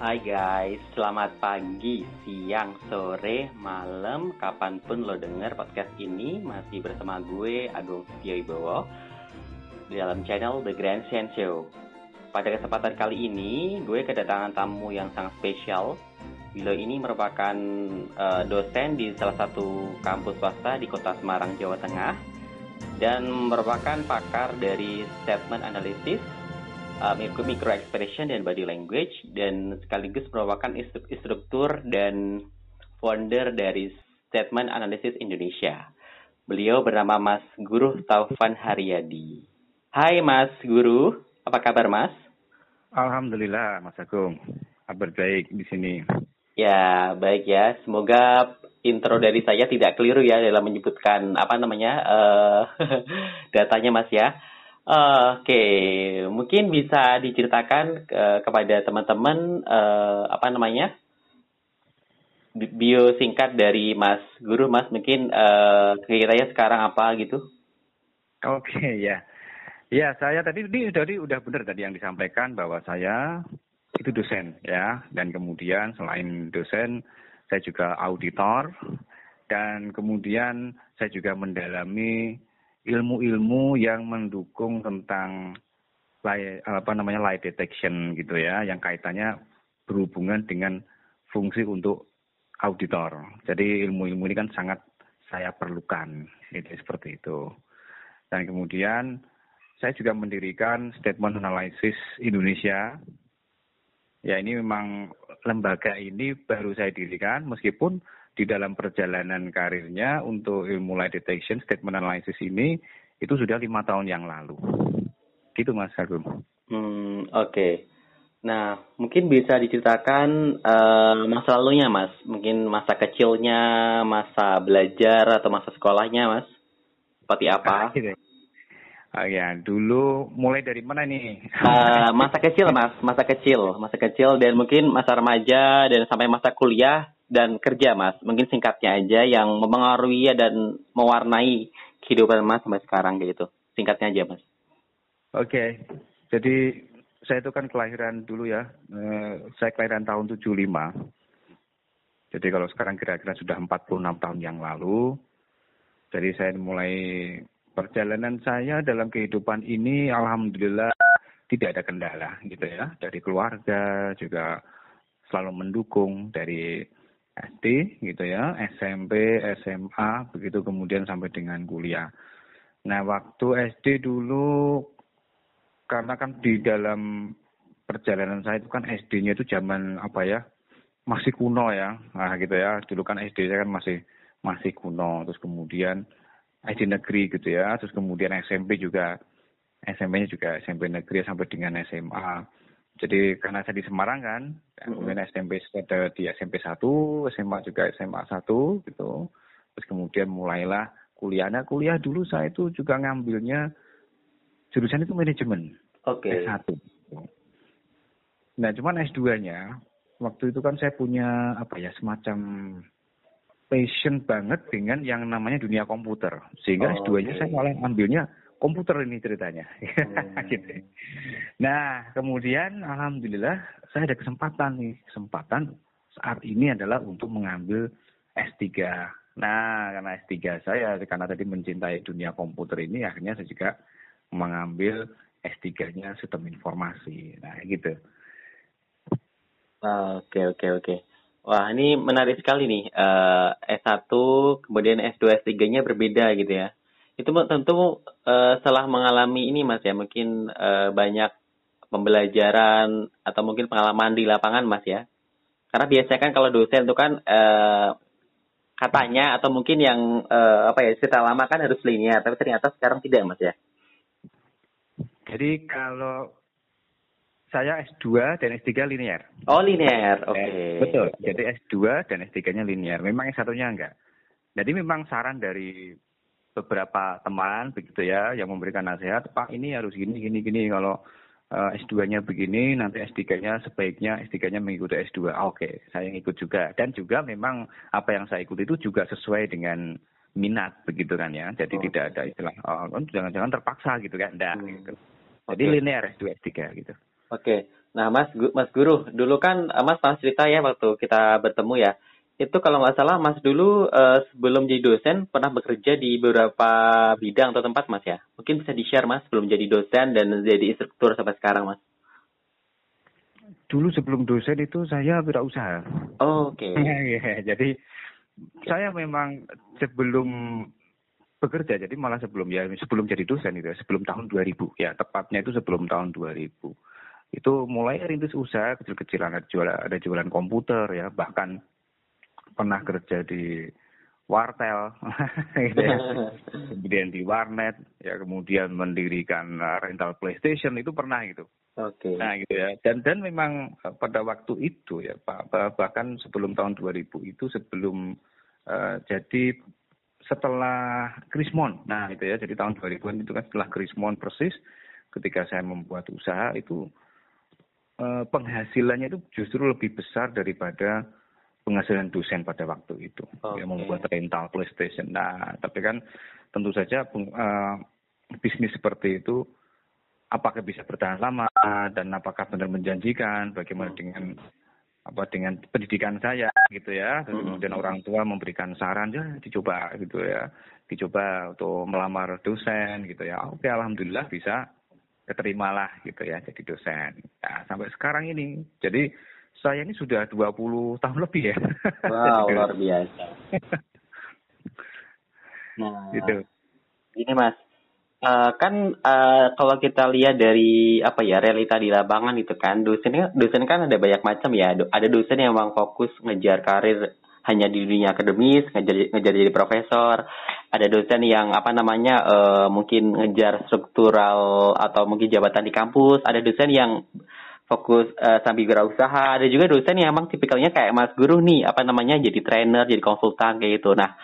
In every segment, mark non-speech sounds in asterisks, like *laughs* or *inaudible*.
Hai guys, selamat pagi, siang, sore, malam, kapan pun lo denger podcast ini masih bersama gue Agung Ibowo di dalam channel The Grand Science Show. Pada kesempatan kali ini, gue kedatangan tamu yang sangat spesial. Beliau ini merupakan uh, dosen di salah satu kampus swasta di kota Semarang, Jawa Tengah dan merupakan pakar dari statement analysis uh, micro expression dan body language dan sekaligus merupakan instruktur dan founder dari Statement Analysis Indonesia. Beliau bernama Mas Guru Taufan Haryadi. Hai Mas Guru, apa kabar Mas? Alhamdulillah Mas Agung, kabar baik di sini. Ya, baik ya. Semoga intro dari saya tidak keliru ya dalam menyebutkan apa namanya uh, *laughs* datanya Mas ya. Oke, okay. mungkin bisa diceritakan uh, kepada teman-teman uh, apa namanya bio singkat dari Mas Guru, Mas mungkin uh, kegiatannya sekarang apa gitu? Oke okay, *laughs* ya, ya saya tadi ini tadi udah benar tadi yang disampaikan bahwa saya itu dosen ya, dan kemudian selain dosen saya juga auditor dan kemudian saya juga mendalami ilmu-ilmu yang mendukung tentang lie, apa namanya lie detection gitu ya, yang kaitannya berhubungan dengan fungsi untuk auditor. Jadi ilmu-ilmu ini kan sangat saya perlukan, itu seperti itu. Dan kemudian saya juga mendirikan Statement Analysis Indonesia. Ya ini memang lembaga ini baru saya dirikan meskipun di dalam perjalanan karirnya untuk ilmu lie detection statement analysis ini itu sudah lima tahun yang lalu. Gitu Mas Agung. Hmm, oke. Okay. Nah, mungkin bisa diceritakan uh, masa lalunya, Mas. Mungkin masa kecilnya, masa belajar atau masa sekolahnya, Mas. Seperti apa? Oh ya, dulu mulai dari mana nih? Uh, masa kecil, Mas. Masa kecil, masa kecil dan mungkin masa remaja dan sampai masa kuliah dan kerja, Mas. Mungkin singkatnya aja yang mempengaruhi dan mewarnai kehidupan Mas sampai sekarang gitu. Singkatnya aja, Mas. Oke. Okay. Jadi saya itu kan kelahiran dulu ya. Eh, saya kelahiran tahun 75. Jadi kalau sekarang kira-kira sudah 46 tahun yang lalu. Jadi saya mulai perjalanan saya dalam kehidupan ini alhamdulillah tidak ada kendala gitu ya. Dari keluarga juga selalu mendukung dari SD gitu ya, SMP, SMA, begitu kemudian sampai dengan kuliah. Nah, waktu SD dulu karena kan di dalam perjalanan saya itu kan SD-nya itu zaman apa ya? masih kuno ya. Nah, gitu ya. Dulu kan SD saya kan masih masih kuno. Terus kemudian SD negeri gitu ya. Terus kemudian SMP juga SMP-nya juga SMP negeri sampai dengan SMA. Jadi karena saya di Semarang kan, kemudian SMP ada di SMP 1, SMA juga SMA 1 gitu. Terus kemudian mulailah kuliahnya. Kuliah dulu saya itu juga ngambilnya jurusan itu manajemen. Oke. Okay. S1. Nah, cuman S2-nya waktu itu kan saya punya apa ya semacam passion banget dengan yang namanya dunia komputer. Sehingga oh, S2-nya okay. saya malah ambilnya komputer ini ceritanya. *laughs* Hmm. gitu. Nah, kemudian alhamdulillah saya ada kesempatan nih. Kesempatan saat ini adalah untuk mengambil S3. Nah, karena S3 saya karena tadi mencintai dunia komputer ini akhirnya saya juga mengambil S3-nya sistem informasi. Nah, gitu. Oke, oke, oke. Wah, ini menarik sekali nih. Uh, S1 kemudian S2 S3-nya berbeda gitu ya itu tentu uh, setelah mengalami ini mas ya mungkin uh, banyak pembelajaran atau mungkin pengalaman di lapangan mas ya karena biasanya kan kalau dosen itu kan uh, katanya atau mungkin yang uh, apa ya cerita lama kan harus linear tapi ternyata sekarang tidak mas ya jadi kalau saya S2 dan S3 linear. Oh, linear. Oke. Okay. Betul. Jadi S2 dan S3-nya linear. Memang S1-nya enggak. Jadi memang saran dari beberapa teman begitu ya yang memberikan nasihat, Pak ini harus gini gini gini kalau uh, eh, S2-nya begini, nanti S3-nya sebaiknya S3-nya mengikuti S2. Ah, oke, okay, saya ikut juga. Dan juga memang apa yang saya ikuti itu juga sesuai dengan minat begitu kan ya. Jadi oh. tidak ada istilah oh, kan jangan-jangan terpaksa gitu kan. Enggak hmm. gitu. Jadi okay. linear S2 S3 gitu. Oke. Okay. Nah, Mas Mas Guru, dulu kan eh, Mas pernah cerita ya waktu kita bertemu ya. Itu kalau nggak salah Mas dulu uh, sebelum jadi dosen pernah bekerja di beberapa bidang atau tempat Mas ya. Mungkin bisa di-share Mas sebelum jadi dosen dan jadi instruktur sampai sekarang Mas. Dulu sebelum dosen itu saya usaha. Oh, Oke. Okay. *laughs* Iya, jadi saya memang sebelum bekerja jadi malah sebelum ya sebelum jadi dosen itu ya, sebelum tahun 2000 ya tepatnya itu sebelum tahun 2000 itu mulai rintis usaha kecil-kecilan ada jualan ada jualan komputer ya bahkan pernah kerja di wartel *laughs* gitu ya. kemudian di warnet ya kemudian mendirikan uh, rental PlayStation itu pernah gitu Oke. Okay. Nah gitu ya dan dan memang uh, pada waktu itu ya Pak bahkan sebelum tahun 2000 itu sebelum uh, jadi setelah Krismon. Nah itu ya jadi tahun 2000 itu kan setelah Krismon persis ketika saya membuat usaha itu Eh, penghasilannya itu justru lebih besar daripada penghasilan dosen pada waktu itu okay. yang membuat rental PlayStation. Nah, tapi kan tentu saja uh, bisnis seperti itu apakah bisa bertahan lama dan apakah benar menjanjikan bagaimana dengan apa dengan pendidikan saya gitu ya dan hmm. kemudian orang tua memberikan saran ya dicoba gitu ya dicoba untuk melamar dosen gitu ya oke alhamdulillah bisa keterimalah gitu ya jadi dosen. Nah, sampai sekarang ini. Jadi saya ini sudah 20 tahun lebih ya. Wow, *laughs* luar biasa. Nah, gitu. Ini Mas, uh, kan uh, kalau kita lihat dari apa ya realita di lapangan itu kan dosen dosen kan ada banyak macam ya. Ada dosen yang memang fokus ngejar karir hanya di dunia akademis, ngejar ngejar jadi profesor ada dosen yang apa namanya uh, mungkin ngejar struktural atau mungkin jabatan di kampus ada dosen yang fokus uh, sambil berusaha. Ada juga dosen yang emang tipikalnya kayak mas guru nih apa namanya jadi trainer jadi konsultan kayak gitu. Nah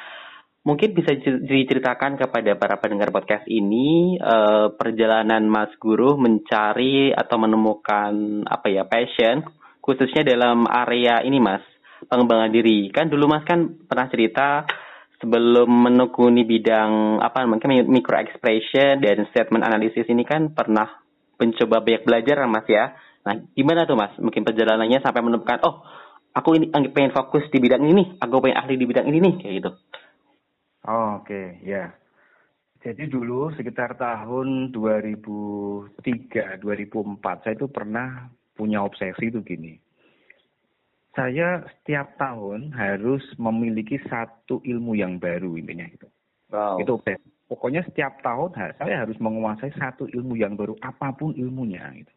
mungkin bisa diceritakan kepada para pendengar podcast ini uh, perjalanan mas guru mencari atau menemukan apa ya passion khususnya dalam area ini mas pengembangan diri. Kan dulu mas kan pernah cerita sebelum menekuni bidang apa namanya micro expression dan statement analysis ini kan pernah mencoba banyak belajar mas ya. Nah gimana tuh mas? Mungkin perjalanannya sampai menemukan oh aku ini pengen fokus di bidang ini, aku pengen ahli di bidang ini nih kayak gitu. Oh, Oke okay. ya. Jadi dulu sekitar tahun 2003, 2004 saya itu pernah punya obsesi itu gini saya setiap tahun harus memiliki satu ilmu yang baru intinya itu. Wow. Itu pokoknya setiap tahun saya harus menguasai satu ilmu yang baru apa pun ilmunya gitu.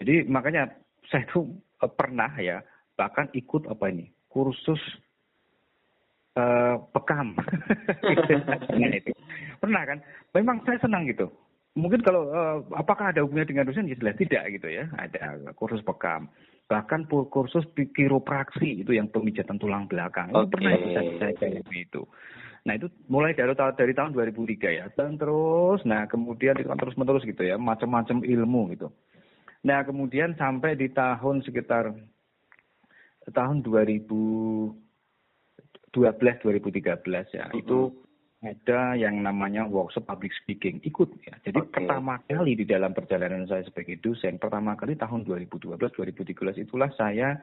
Jadi makanya saya tuh eh, pernah ya bahkan ikut apa ini kursus uh, pekam. *laughs* nah, itu. Pernah kan? Memang saya senang gitu. Mungkin kalau uh, apakah ada hubungannya dengan dosen? Ya jelas tidak gitu ya. Ada kursus pekam bahkan kursus kiropraksi itu yang pemijatan tulang belakang okay. itu pernah saya saya itu nah itu mulai dari dari tahun 2003 ya dan terus nah kemudian itu kan terus menerus gitu ya macam-macam ilmu gitu nah kemudian sampai di tahun sekitar tahun 2012 2013 ya itu ada yang namanya workshop public speaking ikut ya. Jadi okay. pertama kali di dalam perjalanan saya sebagai dosen pertama kali tahun 2012 2013 itulah saya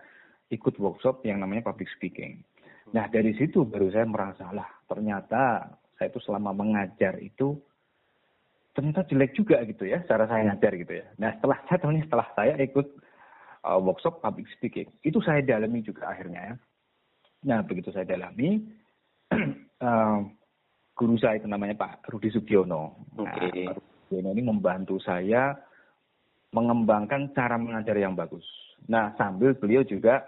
ikut workshop yang namanya public speaking. Nah dari situ baru saya merasa lah ternyata saya itu selama mengajar itu ternyata jelek juga gitu ya cara saya ngajar gitu ya. Nah setelah saya tahunya setelah saya ikut uh, workshop public speaking itu saya dalami juga akhirnya ya. Nah begitu saya dalami *clears throat* uh, guru saya itu namanya Pak Rudi Sugiono. Okay. Nah, Pak Rudi Sugiono ini membantu saya mengembangkan cara mengajar yang bagus. Nah, sambil beliau juga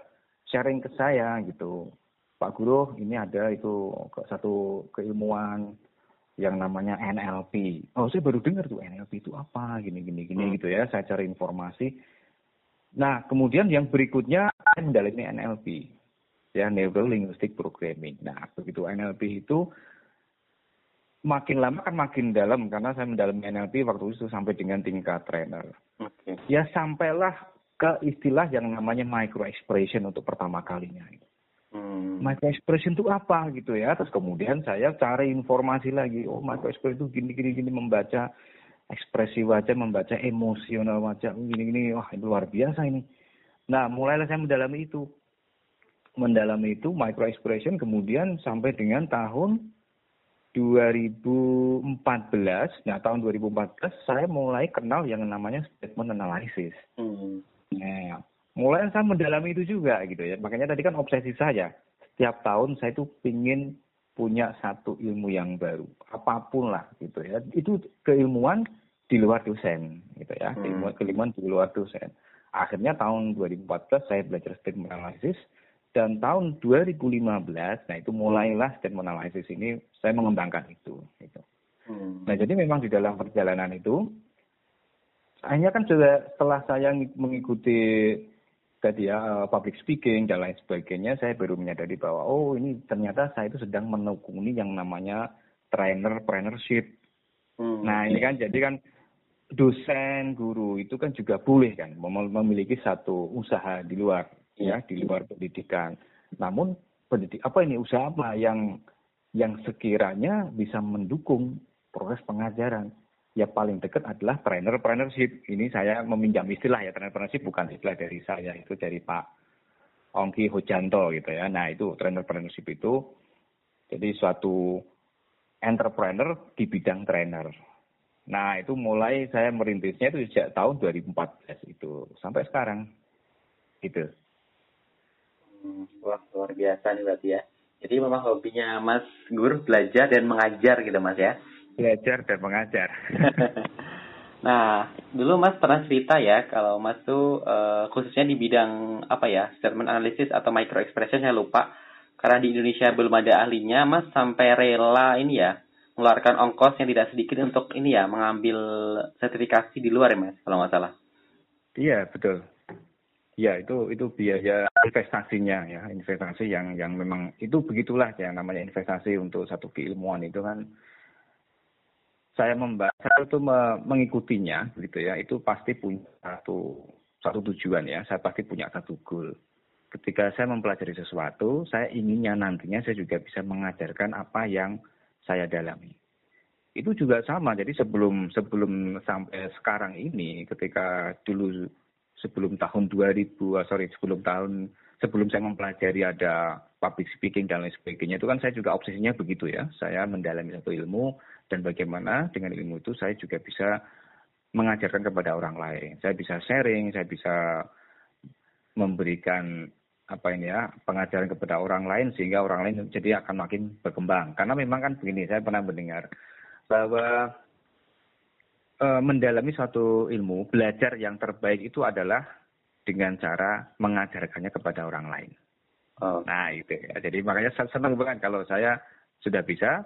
sharing ke saya gitu. Pak Guru, ini ada itu satu keilmuan yang namanya NLP. Oh, saya baru dengar tuh NLP itu apa, gini gini gini hmm. gitu ya. Saya cari informasi. Nah, kemudian yang berikutnya saya mendalami NLP, ya Neuro Linguistic Programming. Nah, begitu NLP itu makin lama kan makin dalam karena saya mendalami NLP waktu itu sampai dengan tingkat trainer. Okay. Ya sampailah ke istilah yang namanya micro expression untuk pertama kalinya. Hmm. Micro expression itu apa gitu ya? Terus kemudian saya cari informasi lagi. Oh micro expression itu gini gini gini membaca ekspresi wajah, membaca emosional wajah, ini ini wah ini luar biasa ini. Nah, mulailah saya mendalami itu. Mendalami itu micro expression kemudian sampai dengan tahun 2014. Nah, tahun 2014 saya mulai kenal yang namanya statement analysis. Hmm. Nah, mulai saya mendalami itu juga gitu ya. Makanya tadi kan obsesi saya. Setiap tahun saya itu ingin punya satu ilmu yang baru, apa pun lah gitu ya. Itu keilmuan di luar dosen gitu ya, hmm. keilmuan, keilmuan di luar dosen. Akhirnya tahun 2014 saya belajar statement analysis dan tahun 2015, nah itu mulailah statement analysis ini saya mengembangkan itu. Gitu. Hmm. Nah jadi memang di dalam perjalanan itu, hanya kan juga setelah saya mengikuti tadi ya eh, public speaking dan lain sebagainya, saya baru menyadari bahwa oh ini ternyata saya itu sedang menekuni yang namanya trainer trainership. Hmm. Nah ini kan jadi kan dosen, guru itu kan juga boleh kan memiliki satu usaha di luar ya, di luar pendidikan. Namun pendidik apa ini usaha apa yang yang sekiranya bisa mendukung proses pengajaran? Ya paling dekat adalah trainer trainership. Ini saya meminjam istilah ya trainer trainership bukan istilah dari saya itu dari Pak Ongki Hojanto gitu ya. Nah itu trainer trainership itu jadi suatu entrepreneur di bidang trainer Nah, itu mulai saya merintisnya itu sejak tahun 2014 itu sampai sekarang. Gitu. Wah, luar biasa nih berarti ya. Jadi memang hobinya Mas Gur belajar dan mengajar gitu Mas ya? Belajar dan mengajar. *laughs* nah, dulu Mas pernah cerita ya kalau Mas tuh uh, khususnya di bidang apa ya, statement analysis atau micro expression saya lupa. Karena di Indonesia belum ada ahlinya, Mas sampai rela ini ya, mengeluarkan ongkos yang tidak sedikit untuk ini ya mengambil sertifikasi di luar ya mas kalau nggak salah. Iya betul. Ya itu itu biaya investasinya ya investasi yang yang memang itu begitulah ya namanya investasi untuk satu keilmuan itu kan saya membaca itu mengikutinya gitu ya itu pasti punya satu satu tujuan ya saya pasti punya satu goal ketika saya mempelajari sesuatu saya inginnya nantinya saya juga bisa mengajarkan apa yang saya dalami. Itu juga sama. Jadi sebelum sebelum sampai sekarang ini, ketika dulu sebelum tahun 2000, ah, sorry sebelum tahun sebelum saya mempelajari ada public speaking dan lain sebagainya, itu kan saya juga obsesinya begitu ya. Saya mendalami satu ilmu dan bagaimana dengan ilmu itu saya juga bisa mengajarkan kepada orang lain. Saya bisa sharing, saya bisa memberikan apa ini ya pengajaran kepada orang lain sehingga orang lain jadi akan makin berkembang karena memang kan begini saya pernah mendengar bahwa e, mendalami suatu ilmu belajar yang terbaik itu adalah dengan cara mengajarkannya kepada orang lain oh. nah itu ya jadi makanya saya senang banget kalau saya sudah bisa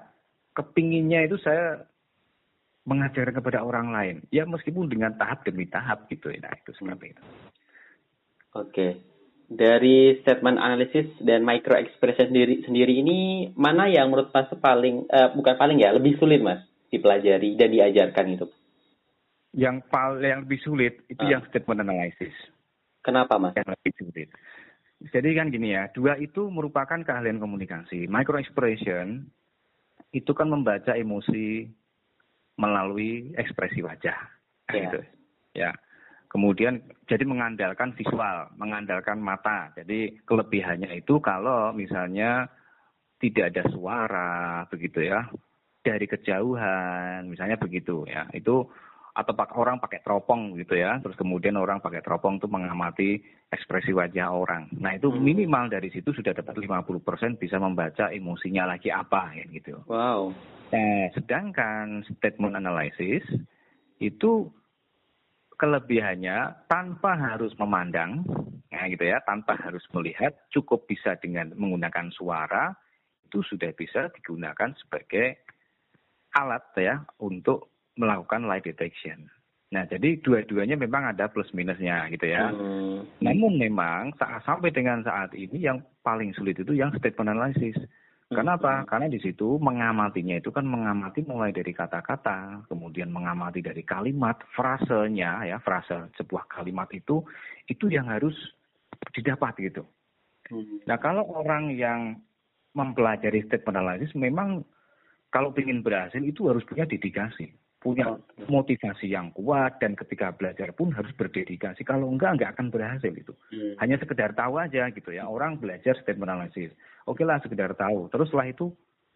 kepinginnya itu saya mengajarkan kepada orang lain ya meskipun dengan tahap demi tahap gitu ya nah itu seperti itu oke dari statement analisis dan micro expression sendiri sendiri ini mana yang menurut Mas paling uh, bukan paling ya lebih sulit Mas dipelajari dan diajarkan itu? Yang paling yang lebih sulit itu uh. yang statement analysis. Kenapa Mas? Yang lebih sulit. Jadi kan gini ya, dua itu merupakan keahlian komunikasi. Micro expression itu kan membaca emosi melalui ekspresi wajah. Yeah. Gitu. Ya Kemudian jadi mengandalkan visual, mengandalkan mata. Jadi kelebihannya itu kalau misalnya tidak ada suara begitu ya dari kejauhan misalnya begitu ya itu atau orang pakai teropong gitu ya. Terus kemudian orang pakai teropong itu mengamati ekspresi wajah orang. Nah itu hmm. minimal dari situ sudah dapat 50% bisa membaca emosinya lagi apa ya gitu. Wow. Nah sedangkan statement analysis itu kelebihannya tanpa harus memandang, ya gitu ya, tanpa harus melihat, cukup bisa dengan menggunakan suara itu sudah bisa digunakan sebagai alat ya untuk melakukan light detection. Nah, jadi dua-duanya memang ada plus minusnya gitu ya. Hmm. Namun memang saat sampai dengan saat ini yang paling sulit itu yang statement analysis. Karena apa? Karena di situ mengamatinya itu kan mengamati mulai dari kata-kata, kemudian mengamati dari kalimat, frasenya ya, frase sebuah kalimat itu itu yang harus didapat gitu. Hmm. Nah, kalau orang yang mempelajari statement analysis memang kalau ingin berhasil itu harus punya dedikasi. Punya motivasi yang kuat dan ketika belajar pun harus berdedikasi. Kalau enggak enggak akan berhasil itu. Hmm. Hanya sekedar tahu aja gitu ya. Orang belajar statement analysis. Oke lah sekedar tahu. Terus setelah itu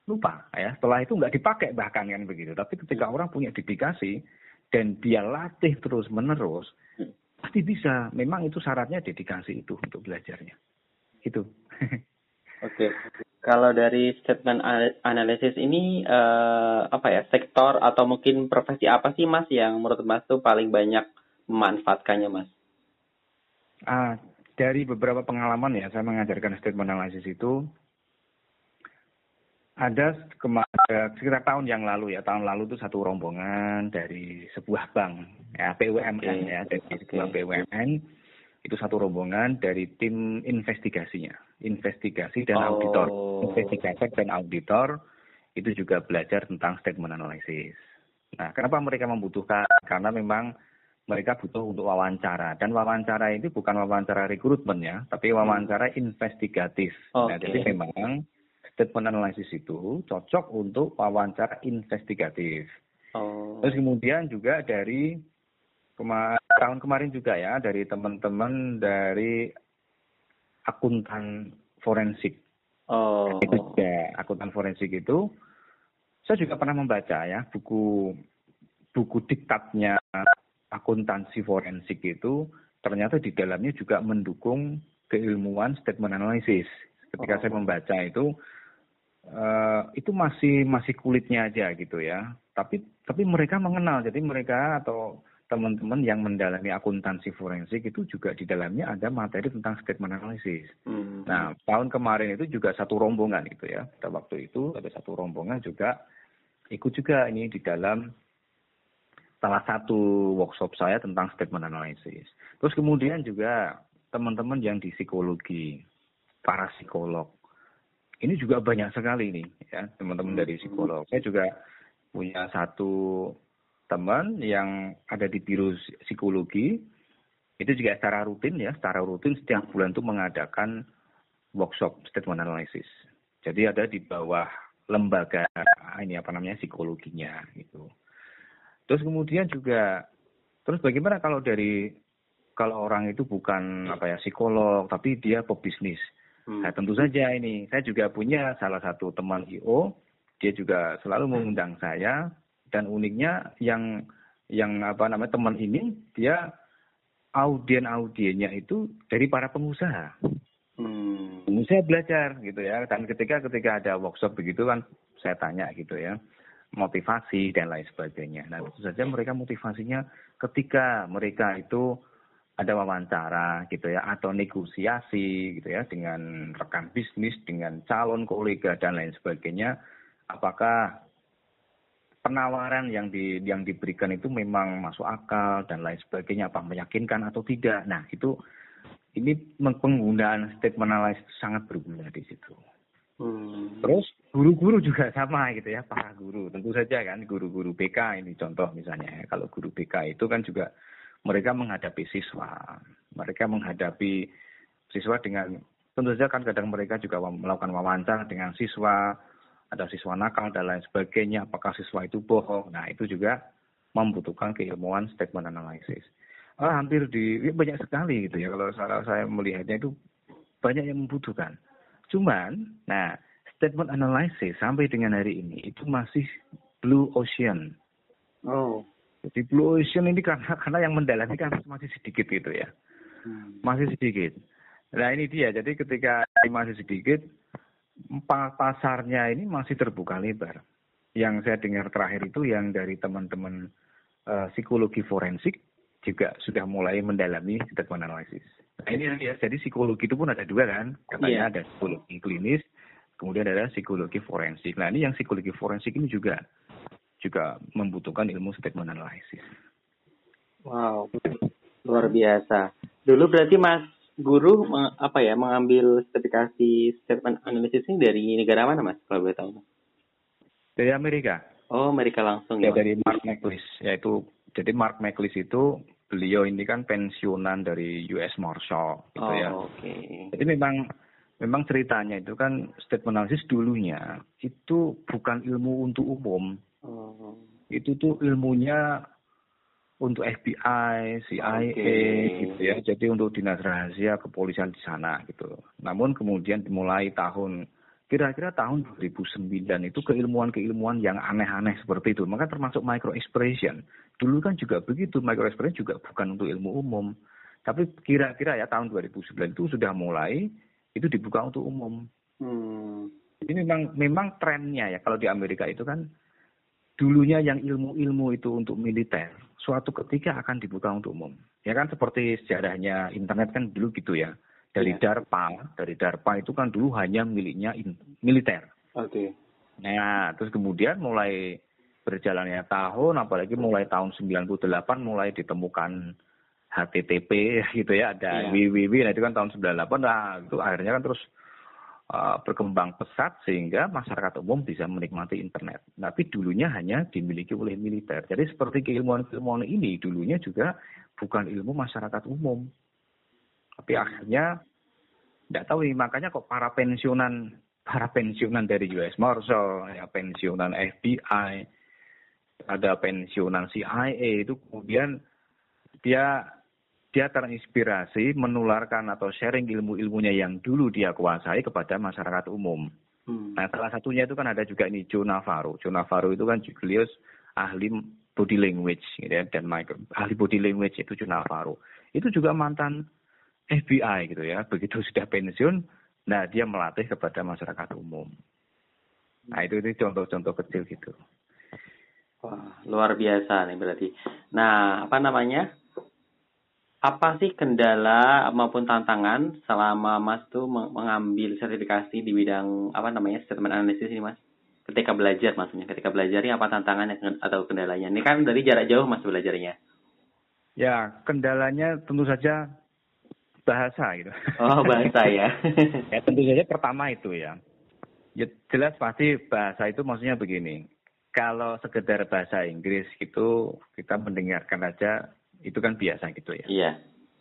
lupa ya. Setelah itu enggak dipakai bahkan kan begitu. Tapi ketika hmm. orang punya dedikasi dan dia latih terus menerus, hmm. pasti bisa. Memang itu syaratnya dedikasi itu untuk belajarnya. Itu. *laughs* Oke. Kalau dari statement analisis ini uh, apa ya sektor atau mungkin profesi apa sih mas yang menurut mas tuh paling banyak memanfaatkannya mas? Ah, dari beberapa pengalaman ya saya mengajarkan statement analisis itu ada sekitar tahun yang lalu ya tahun lalu itu satu rombongan dari sebuah bank ya BUMN okay. ya dari okay. sebuah BUMN itu satu rombongan dari tim investigasinya, investigasi dan oh. auditor, investigator dan auditor itu juga belajar tentang statement analysis. Nah, kenapa mereka membutuhkan? Karena memang mereka butuh untuk wawancara dan wawancara ini bukan wawancara rekrutmen ya, tapi hmm. wawancara investigatif. Okay. Nah, jadi memang statement analysis itu cocok untuk wawancara investigatif. Oh. Terus kemudian juga dari Kema tahun kemarin juga ya dari teman-teman dari akuntan forensik. Oh. Itu juga akuntan forensik itu saya juga pernah membaca ya buku buku diktatnya akuntansi forensik itu ternyata di dalamnya juga mendukung keilmuan statement analysis. Ketika oh. saya membaca itu uh, itu masih masih kulitnya aja gitu ya. Tapi tapi mereka mengenal jadi mereka atau teman-teman yang mendalami akuntansi forensik itu juga di dalamnya ada materi tentang statement analysis. Hmm. Nah, tahun kemarin itu juga satu rombongan itu ya. Pada waktu itu ada satu rombongan juga ikut juga ini di dalam salah satu workshop saya tentang statement analysis. Terus kemudian juga teman-teman yang di psikologi, para psikolog. Ini juga banyak sekali nih ya, teman-teman dari psikolog. Saya juga punya satu teman yang ada di biro psikologi itu juga secara rutin ya, secara rutin setiap bulan itu mengadakan workshop statement analysis. Jadi ada di bawah lembaga ini apa namanya psikologinya gitu. Terus kemudian juga terus bagaimana kalau dari kalau orang itu bukan apa ya psikolog tapi dia pebisnis. Hmm. Nah, tentu saja ini saya juga punya salah satu teman IO, dia juga selalu mengundang saya dan uniknya yang yang apa namanya teman ini dia audien audiennya itu dari para pengusaha. Hmm. Saya belajar gitu ya dan ketika ketika ada workshop begitu kan saya tanya gitu ya motivasi dan lain sebagainya. Nah tentu saja mereka motivasinya ketika mereka itu ada wawancara gitu ya atau negosiasi gitu ya dengan rekan bisnis dengan calon kolega dan lain sebagainya apakah penawaran yang di yang diberikan itu memang masuk akal dan lain sebagainya apa meyakinkan atau tidak. Nah, itu ini penggunaan statement analysis sangat berguna di situ. Hmm. Terus guru-guru juga sama gitu ya, para guru. Tentu saja kan guru-guru BK ini contoh misalnya. Kalau guru BK itu kan juga mereka menghadapi siswa. Mereka menghadapi siswa dengan tentu saja kan kadang mereka juga melakukan wawancara dengan siswa, ada siswa nakal dan lain sebagainya, apakah siswa itu bohong. Nah, itu juga membutuhkan keilmuan statement analysis. Ah, hampir di ya banyak sekali gitu ya kalau saya, saya melihatnya itu banyak yang membutuhkan. Cuman, nah statement analysis sampai dengan hari ini itu masih blue ocean. Oh. Jadi blue ocean ini karena karena yang mendalami kan masih sedikit gitu ya. Hmm. Masih sedikit. Nah ini dia. Jadi ketika masih sedikit, pasarnya ini masih terbuka lebar. Yang saya dengar terakhir itu yang dari teman-teman uh, psikologi forensik juga sudah mulai mendalami statement analysis. Nah ini ya, jadi psikologi itu pun ada dua kan, katanya yeah. ada psikologi klinis, kemudian ada psikologi forensik. Nah ini yang psikologi forensik ini juga juga membutuhkan ilmu statement analysis. Wow, luar biasa. Dulu berarti Mas guru apa ya mengambil sertifikasi statement analisis ini dari negara mana mas kalau boleh tahu dari Amerika. Oh Amerika langsung ya, ya dari Mark McLeish yaitu jadi Mark McLeish itu beliau ini kan pensiunan dari US Marshal gitu oh, ya okay. jadi memang memang ceritanya itu kan statement analisis dulunya itu bukan ilmu untuk umum. Oh. itu tuh ilmunya untuk FBI, CIA okay. gitu ya. Jadi untuk dinas rahasia kepolisian di sana gitu. Namun kemudian dimulai tahun kira-kira tahun 2009 itu keilmuan-keilmuan yang aneh-aneh seperti itu. Maka termasuk micro expression. Dulu kan juga begitu, micro expression juga bukan untuk ilmu umum. Tapi kira-kira ya tahun 2009 itu sudah mulai itu dibuka untuk umum. Hmm. Ini memang memang trennya ya kalau di Amerika itu kan dulunya yang ilmu-ilmu itu untuk militer suatu ketika akan dibuka untuk umum. Ya kan seperti sejarahnya internet kan dulu gitu ya. Dari ya. DARPA, dari DARPA itu kan dulu hanya miliknya militer. Oke. Okay. Nah, terus kemudian mulai berjalannya tahun, apalagi mulai tahun 98 mulai ditemukan HTTP *laughs* gitu ya, ada ya. www, nah itu kan tahun 98, nah itu akhirnya kan terus uh, berkembang pesat sehingga masyarakat umum bisa menikmati internet. Tapi dulunya hanya dimiliki oleh militer. Jadi seperti keilmuan-keilmuan ini dulunya juga bukan ilmu masyarakat umum. Tapi akhirnya tidak tahu nih, makanya kok para pensiunan para pensiunan dari US Marshal, ya pensiunan FBI, ada pensiunan CIA itu kemudian dia dia terinspirasi menularkan atau sharing ilmu-ilmunya yang dulu dia kuasai kepada masyarakat umum. Hmm. Nah, salah satunya itu kan ada juga ini Joe Navarro. Joe Navarro itu kan beliau ahli body language gitu ya, dan Michael, ahli body language itu Joe Navarro. Itu juga mantan FBI gitu ya. Begitu sudah pensiun, nah dia melatih kepada masyarakat umum. Nah, itu itu contoh-contoh kecil gitu. Wah, luar biasa nih berarti. Nah, apa namanya? Apa sih kendala maupun tantangan selama Mas tuh mengambil sertifikasi di bidang apa namanya statement analysis ini Mas? Ketika belajar maksudnya, ketika belajarnya apa tantangannya atau kendalanya? Ini kan dari jarak jauh Mas belajarnya. Ya, kendalanya tentu saja bahasa gitu. Oh, bahasa ya. *laughs* ya tentu saja pertama itu ya. Ya jelas pasti bahasa itu maksudnya begini. Kalau sekedar bahasa Inggris gitu kita mendengarkan aja itu kan biasa gitu ya. Iya.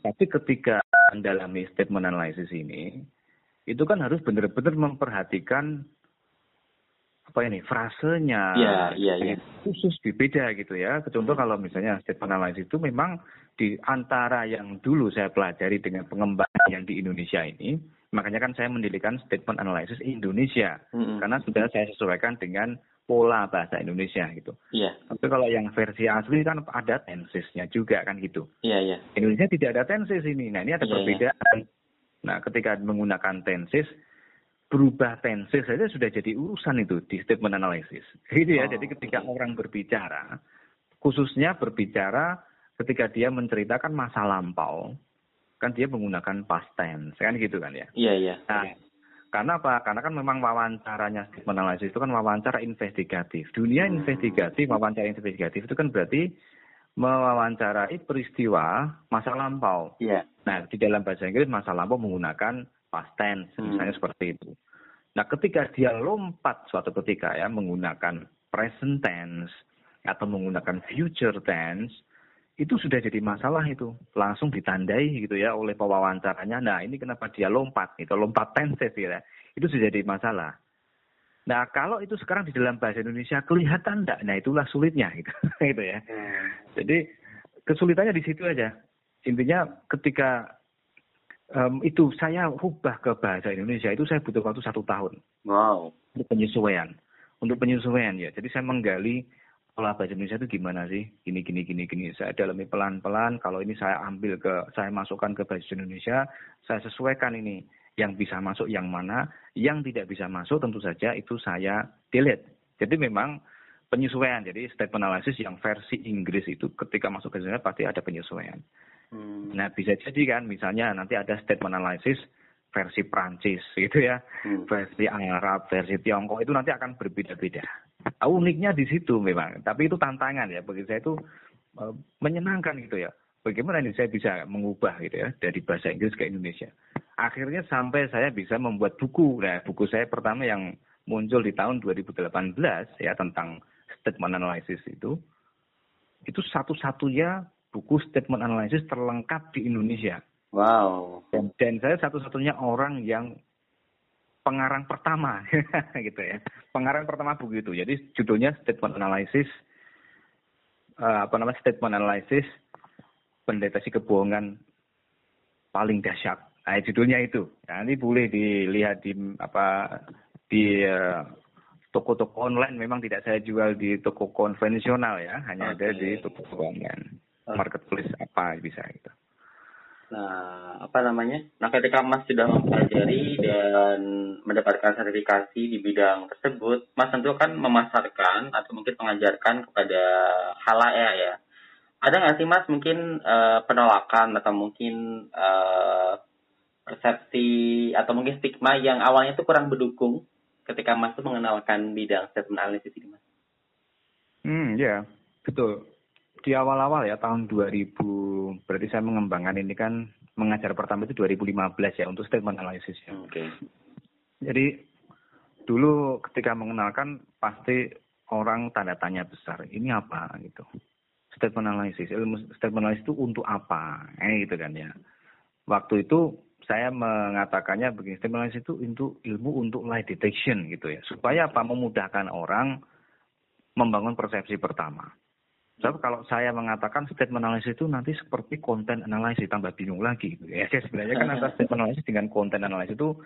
Tapi ketika mendalami statement analysis ini, itu kan harus benar-benar memperhatikan apa ini frasenya iya, iya, iya. khusus berbeda gitu ya. Contoh kalau misalnya statement analysis itu memang di antara yang dulu saya pelajari dengan pengembangan yang di Indonesia ini, makanya kan saya mendirikan statement analysis Indonesia mm -hmm. karena sudah saya sesuaikan dengan pola bahasa Indonesia gitu. Iya. Tapi kalau yang versi asli kan ada tensesnya juga kan gitu. Iya, iya. Indonesia tidak ada tenses ini. Nah, ini ada iya, iya. perbedaan. Iya. Nah, ketika menggunakan tenses berubah tenses saja sudah jadi urusan itu di statement analysis. Gitu ya. Oh, jadi ketika okay. orang berbicara, khususnya berbicara ketika dia menceritakan masa lampau, kan dia menggunakan past tense, kan gitu kan ya. Iya, iya. Nah, karena apa? Karena kan memang wawancaranya statement analysis itu kan wawancara investigatif. Dunia hmm. investigatif, wawancara investigatif itu kan berarti mewawancarai peristiwa masa lampau. Yeah. Nah, di dalam bahasa Inggris masa lampau menggunakan past tense, hmm. misalnya seperti itu. Nah, ketika dia lompat suatu ketika ya menggunakan present tense atau menggunakan future tense, itu sudah jadi masalah itu. Langsung ditandai gitu ya oleh pewawancaranya. Nah ini kenapa dia lompat itu lompat tenses ya. Itu sudah jadi masalah. Nah kalau itu sekarang di dalam bahasa Indonesia kelihatan enggak nah itulah sulitnya gitu *laughs* gitu ya. Hmm. jadi kesulitannya di situ aja. Intinya ketika um, itu saya rubah ke bahasa Indonesia itu saya butuh waktu satu tahun. Wow. Untuk penyesuaian. Untuk penyesuaian ya. Jadi saya menggali pola bahasa Indonesia itu gimana sih? Gini, gini, gini, gini. Saya dalami pelan-pelan. Kalau ini saya ambil ke, saya masukkan ke bahasa Indonesia, saya sesuaikan ini. Yang bisa masuk yang mana, yang tidak bisa masuk tentu saja itu saya delete. Jadi memang penyesuaian. Jadi statement analysis yang versi Inggris itu ketika masuk ke Indonesia pasti ada penyesuaian. Hmm. Nah bisa jadi kan misalnya nanti ada statement analysis versi Prancis gitu ya, hmm. versi Arab, versi Tiongkok itu nanti akan berbeda-beda. Uniknya di situ memang, tapi itu tantangan ya bagi saya itu uh, menyenangkan gitu ya. Bagaimana ini saya bisa mengubah gitu ya dari bahasa Inggris ke Indonesia. Akhirnya sampai saya bisa membuat buku. Nah, buku saya pertama yang muncul di tahun 2018 ya tentang statement analysis itu itu satu-satunya buku statement analysis terlengkap di Indonesia. Wow. Dan, dan saya satu-satunya orang yang pengarang pertama *laughs* gitu ya. Pengarang pertama buku itu. Jadi judulnya Statement Analysis uh, apa namanya statement analysis pendeteksi kebohongan paling dahsyat. Nah, judulnya itu. Nah, ini boleh dilihat di apa di uh, toko-toko online memang tidak saya jual di toko konvensional ya, hanya okay. ada di toko online. Marketplace apa bisa itu. Nah, apa namanya? Nah, ketika Mas sudah mempelajari dan mendapatkan sertifikasi di bidang tersebut, Mas tentu kan memasarkan atau mungkin mengajarkan kepada halayak ya. Ada nggak sih Mas mungkin uh, penolakan atau mungkin uh, persepsi atau mungkin stigma yang awalnya itu kurang mendukung ketika Mas itu mengenalkan bidang statement ini, Mas? Hmm, ya, betul di awal-awal ya tahun 2000 berarti saya mengembangkan ini kan mengajar pertama itu 2015 ya untuk statement analysis ya. Oke. Okay. Jadi dulu ketika mengenalkan pasti orang tanda tanya besar ini apa gitu. Statement analysis, ilmu statement analysis itu untuk apa? Eh gitu kan ya. Waktu itu saya mengatakannya begini, statement analysis itu untuk ilmu untuk lie detection gitu ya. Supaya apa? Memudahkan orang membangun persepsi pertama. Sebab kalau saya mengatakan statement analysis itu nanti seperti konten analisis tambah bingung lagi. Gitu. Ya sebenarnya kan antara statement analysis dengan konten analisis itu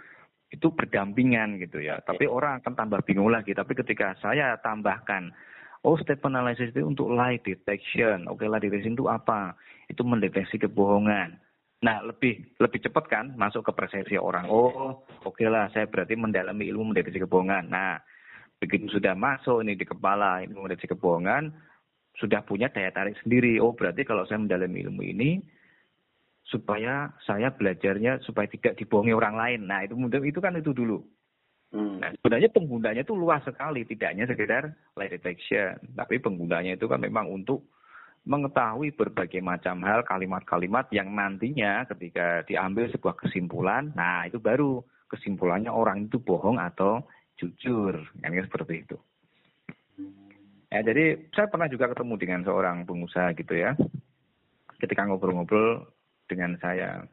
itu berdampingan gitu ya. Tapi orang akan tambah bingung lagi. Tapi ketika saya tambahkan, oh statement analysis itu untuk lie detection. Oke, okay, lie detection itu apa? Itu mendeteksi kebohongan. Nah, lebih lebih cepat kan masuk ke persepsi orang. Oh, oke okay lah, saya berarti mendalami ilmu mendeteksi kebohongan. Nah, begitu sudah masuk ini di kepala ilmu mendeteksi kebohongan, sudah punya daya tarik sendiri. Oh, berarti kalau saya mendalami ilmu ini supaya saya belajarnya supaya tidak dibohongi orang lain. Nah, itu itu kan itu dulu. Hmm. Nah, sebenarnya penggunanya itu luas sekali, tidak hanya sekedar lie detection, tapi penggunanya itu kan memang untuk mengetahui berbagai macam hal, kalimat-kalimat yang nantinya ketika diambil sebuah kesimpulan, nah itu baru kesimpulannya orang itu bohong atau jujur, kan seperti itu. Ya, jadi saya pernah juga ketemu dengan seorang pengusaha gitu ya. Ketika ngobrol-ngobrol dengan saya,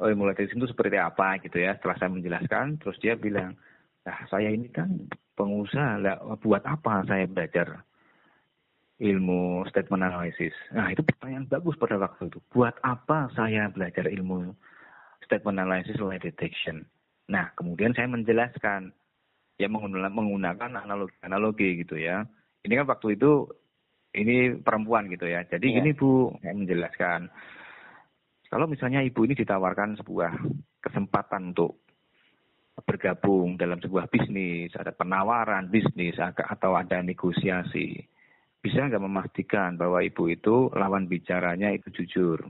oh mulai dari situ seperti apa gitu ya. Setelah saya menjelaskan, terus dia bilang, nah saya ini kan pengusaha, lah, buat apa saya belajar ilmu statement analysis? Nah itu pertanyaan bagus pada waktu itu. Buat apa saya belajar ilmu statement analysis lie detection? Nah kemudian saya menjelaskan, ya menggunakan analogi analogi gitu ya. Ini kan waktu itu ini perempuan gitu ya. Jadi yeah. ini Bu, saya menjelaskan. Kalau misalnya ibu ini ditawarkan sebuah kesempatan untuk bergabung dalam sebuah bisnis, ada penawaran bisnis atau ada negosiasi, bisa nggak memastikan bahwa ibu itu lawan bicaranya itu jujur?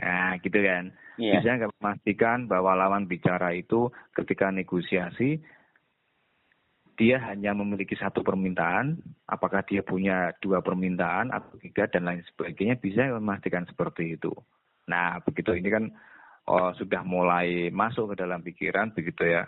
Nah, gitu kan. Yeah. Bisa nggak memastikan bahwa lawan bicara itu ketika negosiasi dia hanya memiliki satu permintaan, apakah dia punya dua permintaan atau tiga dan lain sebagainya bisa memastikan seperti itu. Nah, begitu ini kan oh, sudah mulai masuk ke dalam pikiran begitu ya.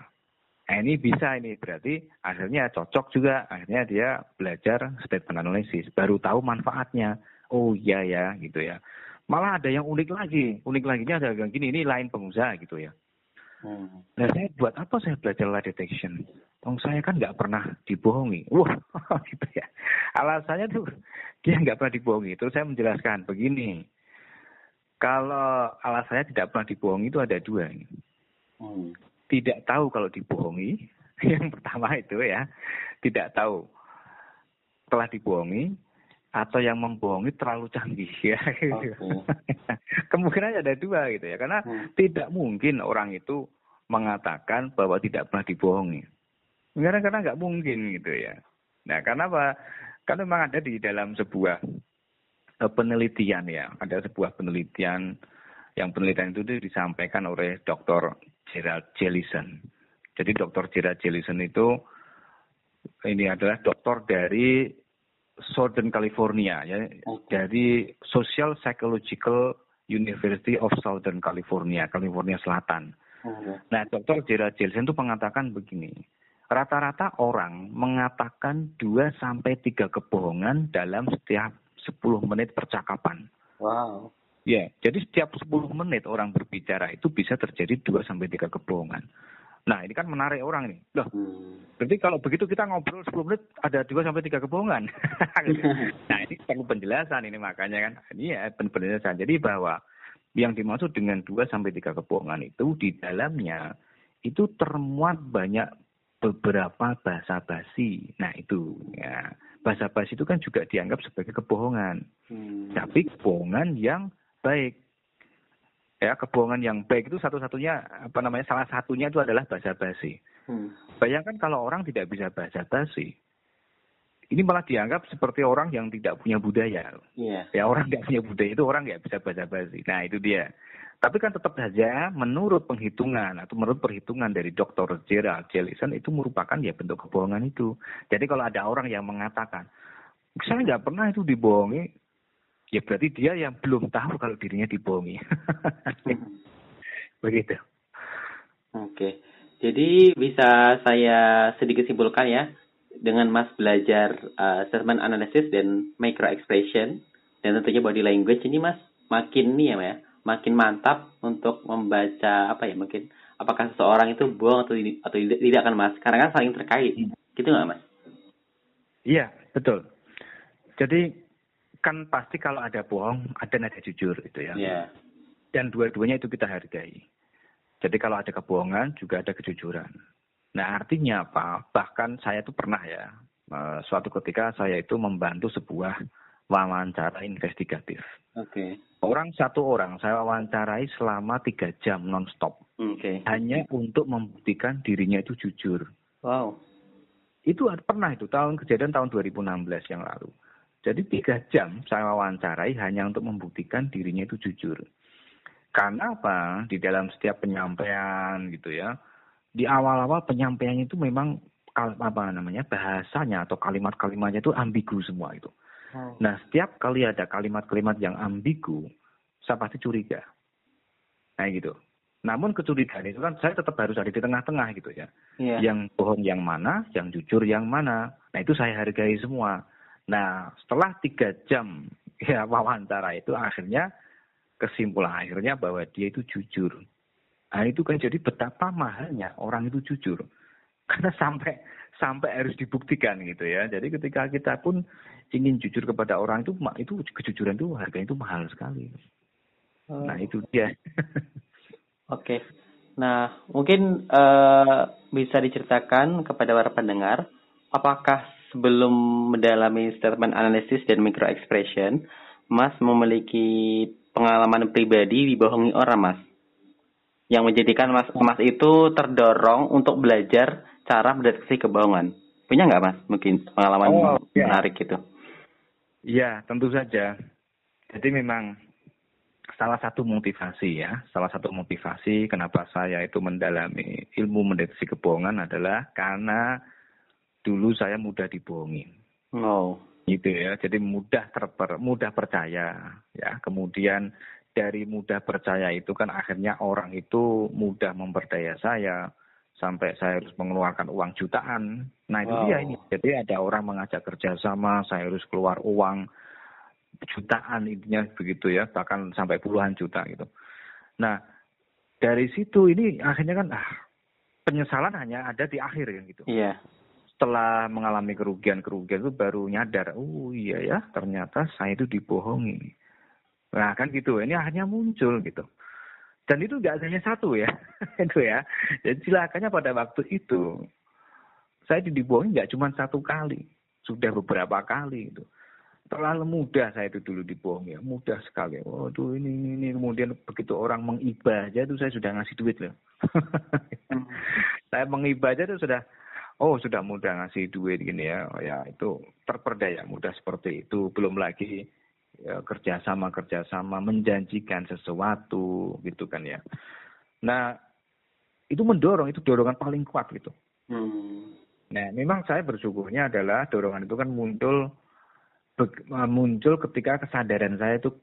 Nah, ini bisa ini berarti akhirnya cocok juga akhirnya dia belajar statement analysis baru tahu manfaatnya. Oh iya ya gitu ya. Malah ada yang unik lagi, unik lagi ada yang gini ini lain pengusaha gitu ya. Hmm. Nah saya buat apa saya belajar lie detection? Wong saya kan nggak pernah dibohongi. Wah, *laughs* gitu ya. Alasannya tuh dia nggak pernah dibohongi. Terus saya menjelaskan begini. Kalau alasannya tidak pernah dibohongi itu ada dua. Hmm. Tidak tahu kalau dibohongi. *laughs* Yang pertama itu ya, tidak tahu telah dibohongi atau yang membohongi terlalu canggih *laughs* ya. Okay. Kemungkinan ada dua gitu ya, karena hmm. tidak mungkin orang itu mengatakan bahwa tidak pernah dibohongi. Karena karena nggak mungkin gitu ya. Nah, karena apa? Kan memang ada di dalam sebuah uh, penelitian ya, ada sebuah penelitian yang penelitian itu disampaikan oleh Dr. Gerald Jellison. Jadi Dr. Gerald Jellison itu ini adalah dokter dari Southern California ya okay. dari Social Psychological University of Southern California, California Selatan. Okay. Nah, Dr. Gerald Jelsen itu mengatakan begini, rata-rata orang mengatakan 2 sampai 3 kebohongan dalam setiap 10 menit percakapan. Wow. Ya, jadi setiap 10 menit orang berbicara itu bisa terjadi 2 sampai 3 kebohongan. Nah, ini kan menarik orang ini. Loh, hmm. berarti kalau begitu kita ngobrol 10 menit ada 2 sampai 3 kebohongan. *laughs* nah, ini perlu penjelasan ini makanya kan. Ini ya penjelasan. Jadi bahwa yang dimaksud dengan 2 sampai 3 kebohongan itu di dalamnya itu termuat banyak beberapa bahasa basi. Nah, itu ya. Bahasa basi itu kan juga dianggap sebagai kebohongan. Hmm. Tapi kebohongan yang baik ya kebohongan yang baik itu satu-satunya apa namanya salah satunya itu adalah bahasa basi. Hmm. Bayangkan kalau orang tidak bisa bahasa basi, ini malah dianggap seperti orang yang tidak punya budaya. Yeah. Ya orang tidak punya budaya itu orang nggak bisa bahasa basi. Nah itu dia. Tapi kan tetap saja menurut penghitungan atau menurut perhitungan dari Dr. Gerald Jellison itu merupakan ya bentuk kebohongan itu. Jadi kalau ada orang yang mengatakan, saya nggak pernah itu dibohongi, ya berarti dia yang belum tahu kalau dirinya dibohongi. *laughs* Begitu. Oke. Jadi bisa saya sedikit simpulkan ya dengan Mas belajar uh, statement analysis dan micro expression dan tentunya body language ini Mas makin nih ya, ya makin mantap untuk membaca apa ya mungkin apakah seseorang itu bohong atau atau tidak, tidak kan Mas karena kan saling terkait hmm. gitu nggak Mas? Iya betul. Jadi kan pasti kalau ada bohong, ada nada jujur gitu ya. Yeah. Dan dua-duanya itu kita hargai. Jadi kalau ada kebohongan juga ada kejujuran. Nah artinya apa? Bahkan saya itu pernah ya, eh, suatu ketika saya itu membantu sebuah wawancara investigatif. Oke. Okay. Orang satu orang saya wawancarai selama tiga jam nonstop. Oke. Okay. Hanya untuk membuktikan dirinya itu jujur. Wow. Itu pernah itu tahun kejadian tahun 2016 yang lalu. Jadi tiga jam saya wawancarai hanya untuk membuktikan dirinya itu jujur. Karena apa? Di dalam setiap penyampaian gitu ya, di awal-awal penyampaiannya itu memang apa namanya bahasanya atau kalimat-kalimatnya itu ambigu semua itu. Nah setiap kali ada kalimat-kalimat yang ambigu, saya pasti curiga. Nah gitu. Namun kecurigaan itu kan saya tetap harus ada di tengah-tengah gitu ya. Yeah. Yang bohong yang mana, yang jujur yang mana. Nah itu saya hargai semua. Nah, setelah tiga jam *laughs* ya wawancara itu akhirnya kesimpulan akhirnya bahwa dia itu jujur. Nah itu kan jadi betapa mahalnya orang itu jujur. *laughs* Karena sampai sampai harus dibuktikan gitu ya. Jadi ketika kita pun ingin jujur kepada orang itu itu kejujuran itu harganya itu mahal sekali. Oh. Nah itu dia. *laughs* Oke. Nah mungkin uh, bisa diceritakan kepada para pendengar apakah sebelum mendalami statement analisis dan micro expression, Mas memiliki pengalaman pribadi dibohongi orang, Mas. Yang menjadikan Mas Mas itu terdorong untuk belajar cara mendeteksi kebohongan. Punya nggak, Mas? Mungkin pengalaman oh, ya. menarik itu. Iya, tentu saja. Jadi memang salah satu motivasi ya, salah satu motivasi kenapa saya itu mendalami ilmu mendeteksi kebohongan adalah karena dulu saya mudah dibohongi. Oh. Gitu ya. Jadi mudah terper, mudah percaya ya. Kemudian dari mudah percaya itu kan akhirnya orang itu mudah memperdaya saya sampai saya harus mengeluarkan uang jutaan. Nah itu wow. dia ini. Jadi ada orang mengajak kerjasama, saya harus keluar uang jutaan intinya begitu ya, bahkan sampai puluhan juta gitu. Nah dari situ ini akhirnya kan ah, penyesalan hanya ada di akhir kan gitu. Iya. Yeah setelah mengalami kerugian-kerugian itu baru nyadar, oh iya ya ternyata saya itu dibohongi. Nah kan gitu, ini akhirnya muncul gitu. Dan itu nggak hanya satu ya, *laughs* itu ya. Dan silakannya pada waktu itu, saya dibohongi nggak cuma satu kali, sudah beberapa kali itu. Terlalu mudah saya itu dulu dibohongi, ya. mudah sekali. Waduh ini, ini, ini. Kemudian begitu orang mengibah aja itu saya sudah ngasih duit loh. Hmm. *laughs* saya mengibah aja itu sudah oh sudah mudah ngasih duit gini ya, oh, ya itu terperdaya mudah seperti itu. Belum lagi ya, kerjasama kerjasama menjanjikan sesuatu gitu kan ya. Nah itu mendorong itu dorongan paling kuat gitu. Hmm. Nah memang saya bersyukurnya adalah dorongan itu kan muncul muncul ketika kesadaran saya itu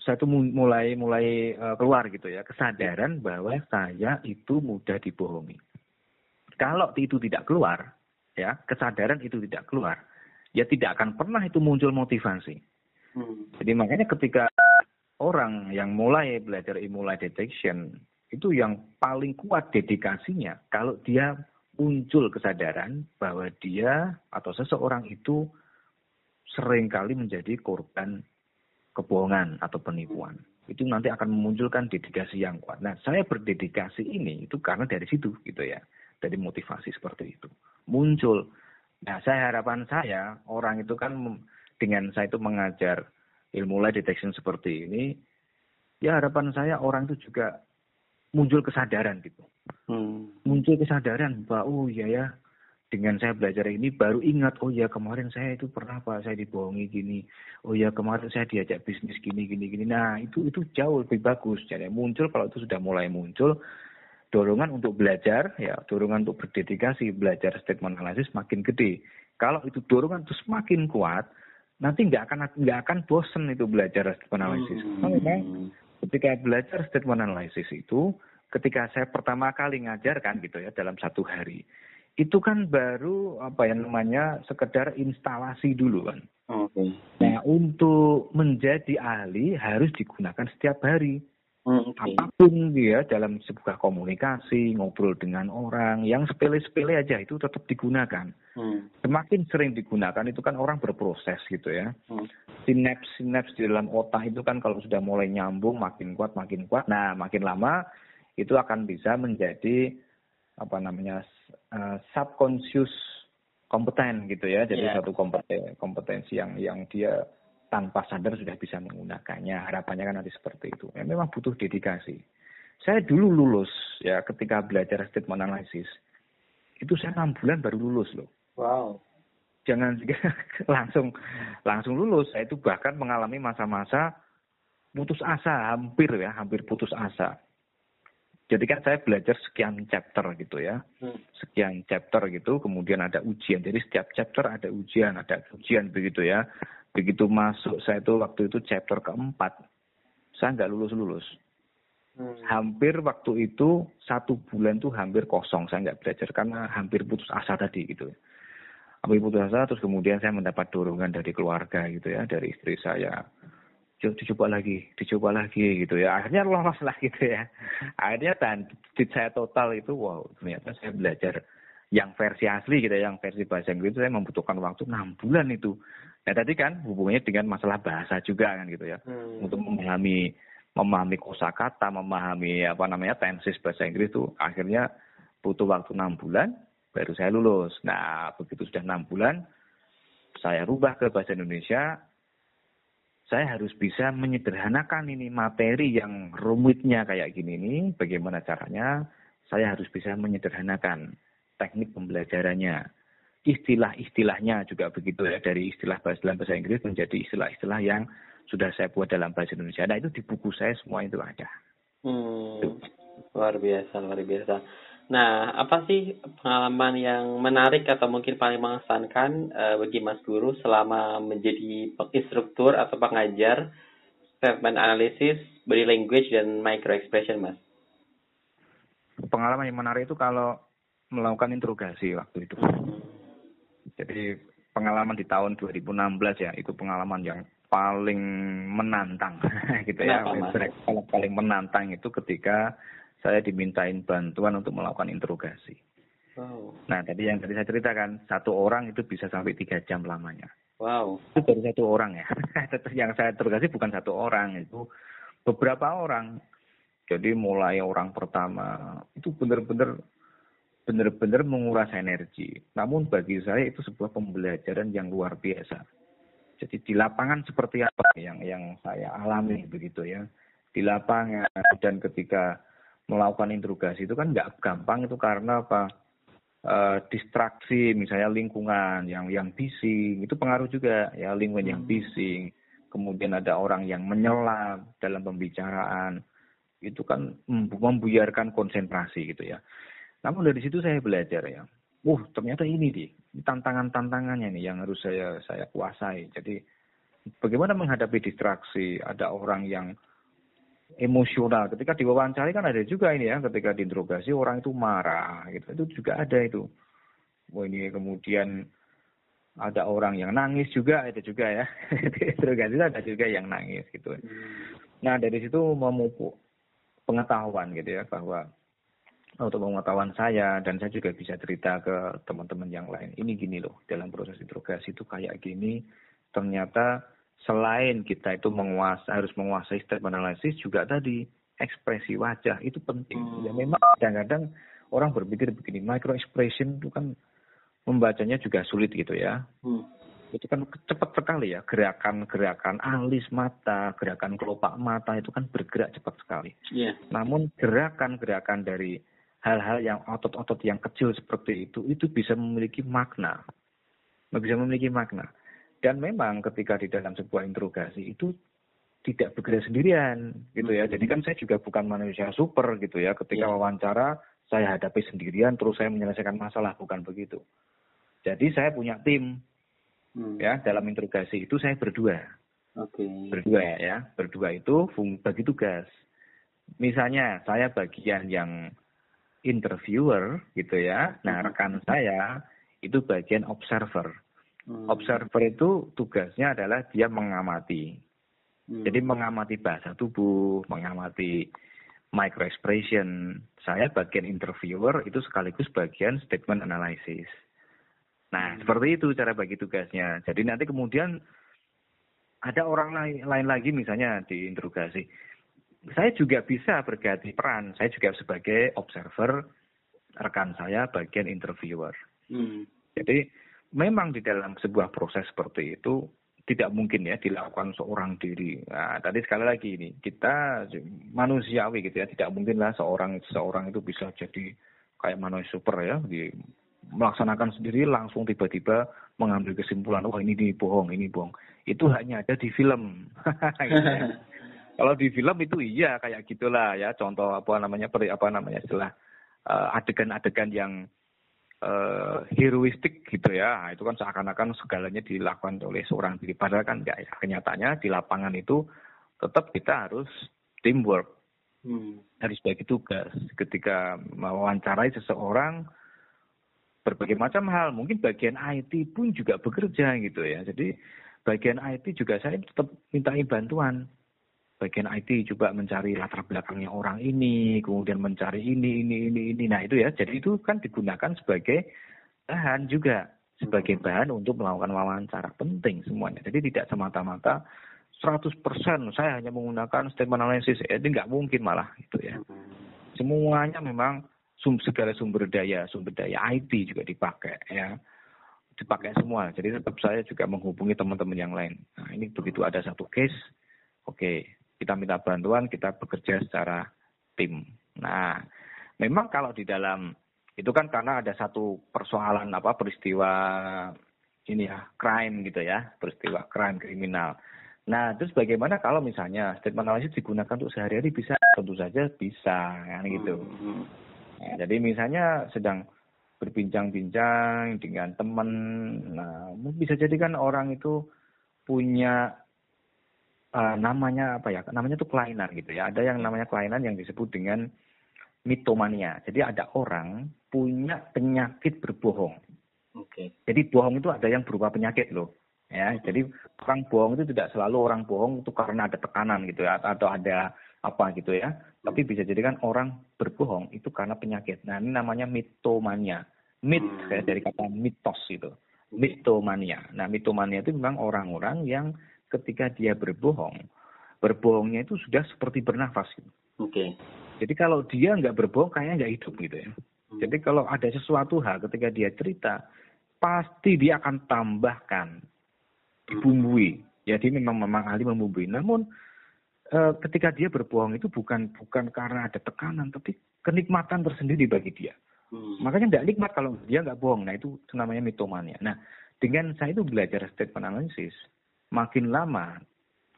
saya itu mulai mulai uh, keluar gitu ya kesadaran bahwa saya itu mudah dibohongi. Kalau itu tidak keluar, ya kesadaran itu tidak keluar, ya tidak akan pernah itu muncul motivasi. Hmm. Jadi makanya ketika orang yang mulai belajar ilmu lie detection itu yang paling kuat dedikasinya kalau dia muncul kesadaran bahwa dia atau seseorang itu sering kali menjadi korban kebohongan atau penipuan. Itu nanti akan memunculkan dedikasi yang kuat. Nah, saya berdedikasi ini itu karena dari situ gitu ya. Dari motivasi seperti itu. Muncul. Nah, saya harapan saya orang itu kan dengan saya itu mengajar ilmu light detection seperti ini, ya harapan saya orang itu juga muncul kesadaran gitu. Hmm. Muncul kesadaran bahwa oh iya ya dengan saya belajar ini baru ingat oh ya kemarin saya itu pernah pak saya dibohongi gini oh ya kemarin saya diajak bisnis gini gini gini nah itu itu jauh lebih bagus jadi muncul kalau itu sudah mulai muncul dorongan untuk belajar ya dorongan untuk berdedikasi belajar statement analysis makin gede kalau itu dorongan itu semakin kuat nanti nggak akan nggak akan bosen itu belajar statement analysis hmm. memang ketika belajar statement analysis itu ketika saya pertama kali ngajarkan gitu ya dalam satu hari itu kan baru apa ya namanya sekedar instalasi dulu kan. Okay. Nah untuk menjadi ahli harus digunakan setiap hari. Okay. Apa pun dia dalam sebuah komunikasi, ngobrol dengan orang, yang sepele-sepele aja itu tetap digunakan. Hmm. Semakin sering digunakan itu kan orang berproses gitu ya. Hmm. Sinaps-sinaps di dalam otak itu kan kalau sudah mulai nyambung makin kuat, makin kuat. Nah makin lama itu akan bisa menjadi apa namanya uh, subconscious kompeten gitu ya. Jadi yeah. satu kompeten, kompetensi yang yang dia tanpa sadar sudah bisa menggunakannya. Harapannya kan nanti seperti itu. Ya, memang butuh dedikasi. Saya dulu lulus ya ketika belajar statement analysis. Itu saya enam bulan baru lulus loh. Wow. Jangan *laughs* langsung langsung lulus. Saya itu bahkan mengalami masa-masa putus asa, hampir ya, hampir putus asa jadi kan saya belajar sekian chapter gitu ya. Hmm. Sekian chapter gitu, kemudian ada ujian. Jadi setiap chapter ada ujian, ada ujian begitu ya. Begitu masuk saya itu waktu itu chapter keempat, saya nggak lulus-lulus. Hmm. Hampir waktu itu satu bulan tuh hampir kosong, saya nggak belajar karena hampir putus asa tadi gitu. Hampir putus asa, terus kemudian saya mendapat dorongan dari keluarga gitu ya, dari istri saya dicoba lagi, dicoba lagi gitu ya. Akhirnya lolos lah *laughs* gitu ya. Akhirnya dan saya total itu wow ternyata saya belajar yang versi asli gitu ya, yang versi bahasa Inggris saya membutuhkan waktu enam bulan itu. Nah tadi kan hubungannya dengan masalah bahasa juga kan gitu ya. Hmm. Untuk memahami memahami kosakata, memahami apa namanya tenses bahasa Inggris itu akhirnya butuh waktu enam bulan baru saya lulus. Nah begitu sudah enam bulan saya rubah ke bahasa Indonesia saya harus bisa menyederhanakan ini materi yang rumitnya kayak gini nih, bagaimana caranya saya harus bisa menyederhanakan teknik pembelajarannya. Istilah-istilahnya juga begitu ya, dari istilah bahasa dalam bahasa Inggris menjadi istilah-istilah yang sudah saya buat dalam bahasa Indonesia. Nah itu di buku saya semua itu ada. Hmm, luar biasa, luar biasa. Nah, apa sih pengalaman yang menarik atau mungkin paling mengesankan uh, bagi Mas Guru selama menjadi instruktur atau pengajar statement analysis, body language, dan micro expression, Mas? Pengalaman yang menarik itu kalau melakukan interogasi waktu itu. Jadi pengalaman di tahun 2016 ya, itu pengalaman yang paling menantang *laughs* gitu ya. Kenapa, paling menantang itu ketika saya dimintain bantuan untuk melakukan interogasi. Wow. Nah, tadi yang tadi saya ceritakan, satu orang itu bisa sampai tiga jam lamanya. Wow. Itu baru satu orang ya. *laughs* yang saya interogasi bukan satu orang, itu beberapa orang. Jadi mulai orang pertama itu benar-benar benar-benar menguras energi. Namun bagi saya itu sebuah pembelajaran yang luar biasa. Jadi di lapangan seperti apa yang yang saya alami begitu ya. Di lapangan dan ketika melakukan interogasi itu kan nggak gampang itu karena apa e, distraksi misalnya lingkungan yang yang bising itu pengaruh juga ya lingkungan hmm. yang bising kemudian ada orang yang menyela dalam pembicaraan itu kan membuyarkan konsentrasi gitu ya namun dari situ saya belajar ya uh ternyata ini nih tantangan-tantangannya nih yang harus saya saya kuasai jadi bagaimana menghadapi distraksi ada orang yang emosional. Ketika diwawancari kan ada juga ini ya, ketika diinterogasi orang itu marah gitu. Itu juga ada itu. Oh ini kemudian ada orang yang nangis juga itu juga ya. *laughs* Di interogasi ada juga yang nangis gitu. Nah dari situ memupuk pengetahuan gitu ya bahwa untuk pengetahuan saya dan saya juga bisa cerita ke teman-teman yang lain. Ini gini loh, dalam proses interogasi itu kayak gini, ternyata selain kita itu menguasai harus menguasai step analisis juga tadi ekspresi wajah itu penting. Hmm. Ya memang kadang-kadang orang berpikir begini, micro expression itu kan membacanya juga sulit gitu ya. Hmm. Itu kan cepat sekali ya, gerakan-gerakan alis mata, gerakan kelopak mata itu kan bergerak cepat sekali. Yeah. Namun gerakan-gerakan dari hal-hal yang otot-otot yang kecil seperti itu itu bisa memiliki makna. Bisa memiliki makna. Dan memang ketika di dalam sebuah interogasi itu tidak bergerak sendirian gitu ya. Jadi kan saya juga bukan manusia super gitu ya. Ketika yeah. wawancara saya hadapi sendirian terus saya menyelesaikan masalah bukan begitu. Jadi saya punya tim hmm. ya. Dalam interogasi itu saya berdua. Okay. berdua ya. Berdua itu bagi tugas. Misalnya saya bagian yang interviewer gitu ya. Nah, hmm. rekan saya itu bagian observer. Hmm. Observer itu tugasnya adalah dia mengamati. Hmm. Jadi mengamati bahasa tubuh, mengamati micro expression. Saya bagian interviewer itu sekaligus bagian statement analysis. Nah, hmm. seperti itu cara bagi tugasnya. Jadi nanti kemudian ada orang lain, lain lagi misalnya di interogasi saya juga bisa berganti peran. Saya juga sebagai observer, rekan saya bagian interviewer. Hmm. Jadi memang di dalam sebuah proses seperti itu tidak mungkin ya dilakukan seorang diri. Nah, tadi sekali lagi ini kita manusiawi gitu ya, tidak mungkin lah seorang seorang itu bisa jadi kayak manusia super ya, di, melaksanakan sendiri langsung tiba-tiba mengambil kesimpulan, wah oh, ini, ini bohong, ini bohong. Itu hanya ada di film. *laughs* gitu ya. *laughs* Kalau di film itu iya kayak gitulah ya contoh apa namanya peri apa namanya istilah uh, adegan-adegan yang uh, heroistik gitu ya. Nah, itu kan seakan-akan segalanya dilakukan oleh seorang diri. Padahal kan enggak ya. Kenyataannya di lapangan itu tetap kita harus teamwork. Hmm. Harus bagi tugas. Ketika mewawancarai seseorang berbagai macam hal. Mungkin bagian IT pun juga bekerja gitu ya. Jadi bagian IT juga saya tetap mintai bantuan bagian IT coba mencari latar belakangnya orang ini, kemudian mencari ini, ini, ini, ini. Nah itu ya, jadi itu kan digunakan sebagai bahan juga, sebagai hmm. bahan untuk melakukan wawancara penting semuanya. Jadi tidak semata-mata 100% saya hanya menggunakan statement analysis, eh, ini nggak mungkin malah itu ya. Hmm. Semuanya memang segala sumber daya, sumber daya IT juga dipakai ya dipakai semua. Jadi tetap saya juga menghubungi teman-teman yang lain. Nah, ini begitu ada satu case, oke, kita minta bantuan, kita bekerja secara tim. Nah, memang kalau di dalam itu kan karena ada satu persoalan apa peristiwa ini ya crime gitu ya peristiwa crime kriminal. Nah terus bagaimana kalau misalnya statement analysis digunakan untuk sehari-hari bisa tentu saja bisa kan gitu. Nah, jadi misalnya sedang berbincang-bincang dengan teman, nah bisa jadi kan orang itu punya uh, namanya apa ya? Namanya itu kelainan gitu ya. Ada yang namanya kelainan yang disebut dengan mitomania. Jadi ada orang punya penyakit berbohong. Oke. Okay. Jadi bohong itu ada yang berupa penyakit loh. Ya, jadi orang bohong itu tidak selalu orang bohong itu karena ada tekanan gitu ya atau ada apa gitu ya. Tapi bisa jadi kan orang berbohong itu karena penyakit. Nah, ini namanya mitomania. Mit hmm. dari kata mitos itu. Mitomania. Nah, mitomania itu memang orang-orang yang ketika dia berbohong, berbohongnya itu sudah seperti bernafas. Gitu. Oke. Okay. Jadi kalau dia nggak berbohong, kayaknya nggak hidup gitu ya. Hmm. Jadi kalau ada sesuatu hal ketika dia cerita, pasti dia akan tambahkan, dibumbui. Jadi memang memang ahli membumbui. Namun e, ketika dia berbohong itu bukan bukan karena ada tekanan, tapi kenikmatan tersendiri bagi dia. Hmm. Makanya tidak nikmat kalau dia nggak bohong. Nah itu namanya mitomania. Nah dengan saya itu belajar statement analysis, makin lama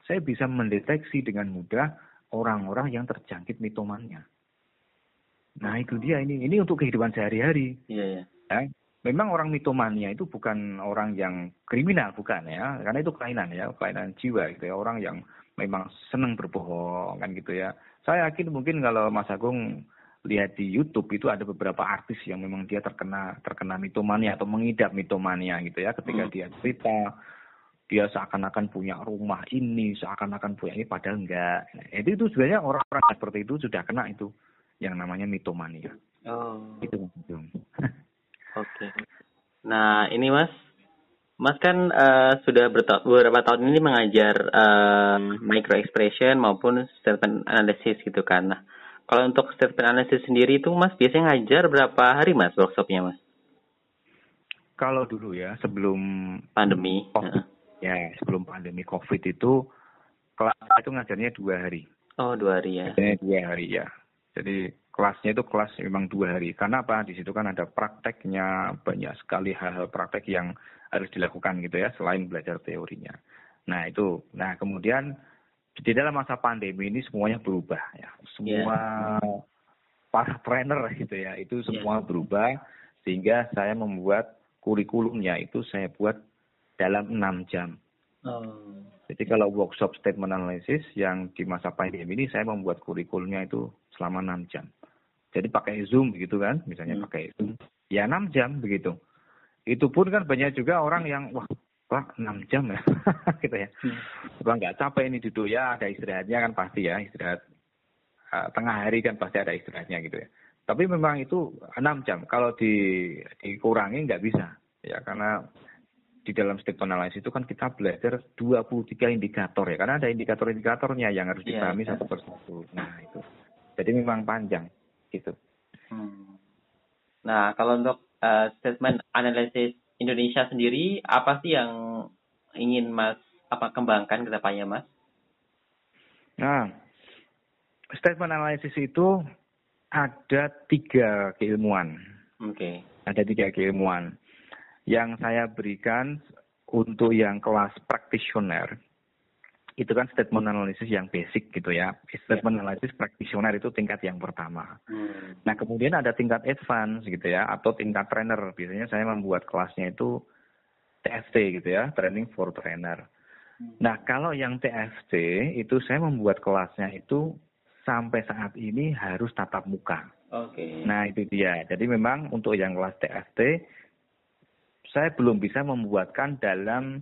saya bisa mendeteksi dengan mudah orang-orang yang terjangkit mitomania. Nah itu dia ini ini untuk kehidupan sehari-hari. Iya, iya. Ya, memang orang mitomania itu bukan orang yang kriminal bukan ya, karena itu kelainan ya, kelainan jiwa gitu ya, orang yang memang senang berbohong kan gitu ya. Saya yakin mungkin kalau Mas Agung lihat di YouTube itu ada beberapa artis yang memang dia terkena terkena mitomania atau mengidap mitomania gitu ya ketika hmm. dia cerita dia seakan-akan punya rumah ini, seakan-akan punya ini, padahal enggak. Nah, itu itu sebenarnya orang-orang seperti itu sudah kena itu yang namanya mitomania. Oh. Itu. *laughs* Oke. Okay. Nah, ini Mas, Mas kan uh, sudah beberapa tahun ini mengajar uh, micro expression maupun statement analysis gitu kan. Nah, kalau untuk statement analysis sendiri itu Mas biasanya ngajar berapa hari Mas workshopnya Mas? Kalau dulu ya sebelum pandemi, COVID, ya sebelum pandemi COVID itu kelas itu ngajarnya dua hari. Oh dua hari ya. Ngajarnya dua hari ya. Jadi kelasnya itu kelas memang dua hari. Karena apa? Di situ kan ada prakteknya banyak sekali hal-hal praktek yang harus dilakukan gitu ya selain belajar teorinya. Nah itu, nah kemudian di dalam masa pandemi ini semuanya berubah ya, semua yeah. para trainer gitu ya itu semua yeah. berubah sehingga saya membuat kurikulumnya itu saya buat dalam enam jam. Oh. Jadi kalau workshop statement analysis yang di masa pandemi ini saya membuat kurikulumnya itu selama enam jam. Jadi pakai Zoom gitu kan, misalnya hmm. pakai Zoom, ya enam jam begitu itu pun kan banyak juga orang yang wah pak enam jam ya *laughs* gitu ya hmm. nggak capek ini duduk ya ada istirahatnya kan pasti ya istirahat uh, tengah hari kan pasti ada istirahatnya gitu ya tapi memang itu enam jam kalau di dikurangi nggak bisa ya karena di dalam statement analysis itu kan kita belajar 23 indikator ya karena ada indikator-indikatornya yang harus iya, dipahami yeah, satu persatu nah itu jadi memang panjang gitu hmm. nah kalau untuk uh, statement analisis Indonesia sendiri apa sih yang ingin Mas apa kembangkan ke depannya Mas? Nah, statement analisis itu ada tiga keilmuan. Oke. Okay. Ada tiga keilmuan yang saya berikan untuk yang kelas practitioner itu kan statement analisis yang basic gitu ya. Statement yeah. analisis practitioner itu tingkat yang pertama. Hmm. Nah kemudian ada tingkat advance gitu ya, atau tingkat trainer. Biasanya saya membuat kelasnya itu TFT gitu ya, training for trainer. Hmm. Nah kalau yang TFT itu saya membuat kelasnya itu sampai saat ini harus tatap muka. Oke. Okay. Nah itu dia. Jadi memang untuk yang kelas TFT saya belum bisa membuatkan dalam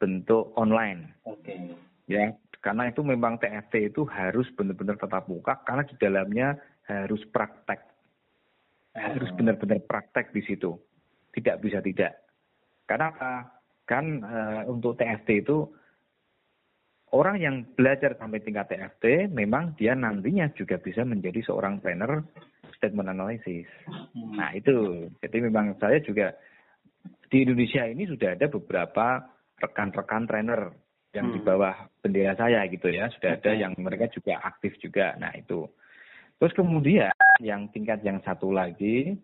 bentuk online. Oke. Okay ya karena itu memang TFT itu harus benar-benar tetap muka karena di dalamnya harus praktek harus oh. benar-benar praktek di situ tidak bisa tidak karena kan e, untuk TFT itu orang yang belajar sampai tingkat TFT memang dia nantinya juga bisa menjadi seorang trainer statement analysis hmm. nah itu jadi memang saya juga di Indonesia ini sudah ada beberapa rekan-rekan trainer yang di hmm. bawah bendera saya gitu ya. Sudah ada yang mereka juga aktif juga. Nah itu. Terus kemudian yang tingkat yang satu lagi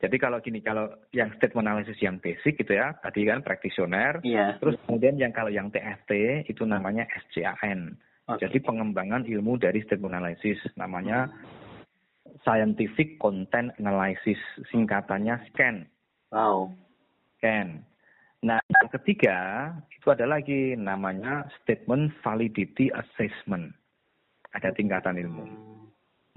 jadi kalau gini kalau yang statement analysis yang basic gitu ya tadi kan praktisioner yeah. terus kemudian yang kalau yang TFT itu namanya SCAN okay. jadi pengembangan ilmu dari statement analysis namanya scientific content analysis singkatannya SCAN wow SCAN Nah, yang ketiga itu ada lagi namanya statement validity assessment. Ada tingkatan ilmu.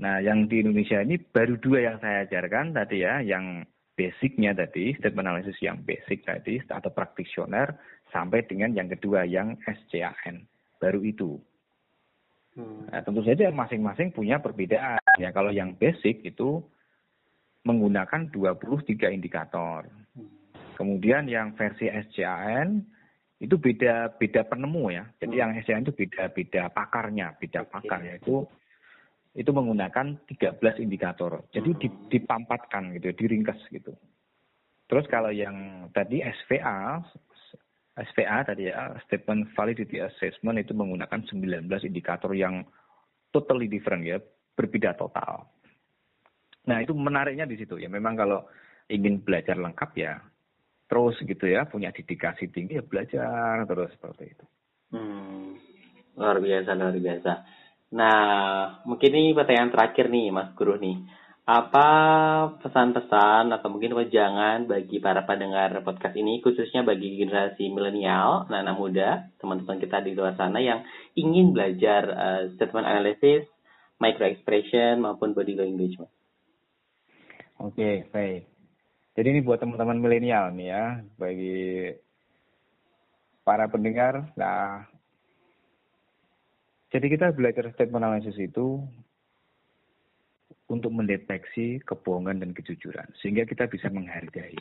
Nah, yang di Indonesia ini baru dua yang saya ajarkan tadi ya, yang basicnya tadi, statement analysis yang basic tadi, atau practitioner, sampai dengan yang kedua yang SCAN. Baru itu. Hmm. Nah, tentu saja masing-masing punya perbedaan. Ya, kalau yang basic itu menggunakan 23 indikator. Kemudian yang versi SCAN itu beda beda penemu ya. Jadi hmm. yang SCAN itu beda beda pakarnya, beda pakar yaitu itu menggunakan 13 indikator. Jadi hmm. dipampatkan gitu, diringkas gitu. Terus kalau yang tadi SVA SVA tadi ya, Statement Validity Assessment itu menggunakan 19 indikator yang totally different ya, berbeda total. Nah, itu menariknya di situ ya. Memang kalau ingin belajar lengkap ya terus gitu ya, punya dedikasi tinggi ya belajar terus seperti itu. Hmm, luar biasa, luar biasa. Nah, mungkin ini pertanyaan terakhir nih, Mas Guru nih. Apa pesan-pesan atau mungkin wejangan bagi para pendengar podcast ini, khususnya bagi generasi milenial, anak-anak muda, teman-teman kita di luar sana yang ingin belajar uh, statement analysis, micro expression maupun body language? Oke, okay, baik. Jadi ini buat teman-teman milenial nih ya, bagi para pendengar, nah jadi kita belajar statement analysis itu untuk mendeteksi kebohongan dan kejujuran sehingga kita bisa menghargai.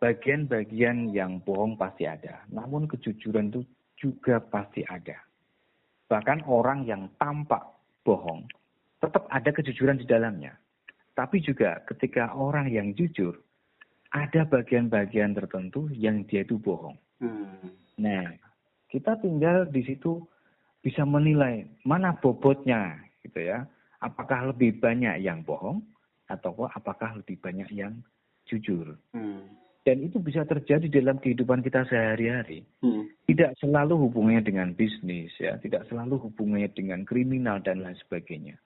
Bagian-bagian yang bohong pasti ada, namun kejujuran itu juga pasti ada. Bahkan orang yang tampak bohong tetap ada kejujuran di dalamnya. Tapi juga ketika orang yang jujur ada bagian-bagian tertentu yang dia itu bohong. Hmm. Nah, kita tinggal di situ bisa menilai mana bobotnya gitu ya. Apakah lebih banyak yang bohong atau apakah lebih banyak yang jujur. Hmm. Dan itu bisa terjadi dalam kehidupan kita sehari-hari. Hmm. Tidak selalu hubungannya dengan bisnis ya, tidak selalu hubungannya dengan kriminal dan lain sebagainya.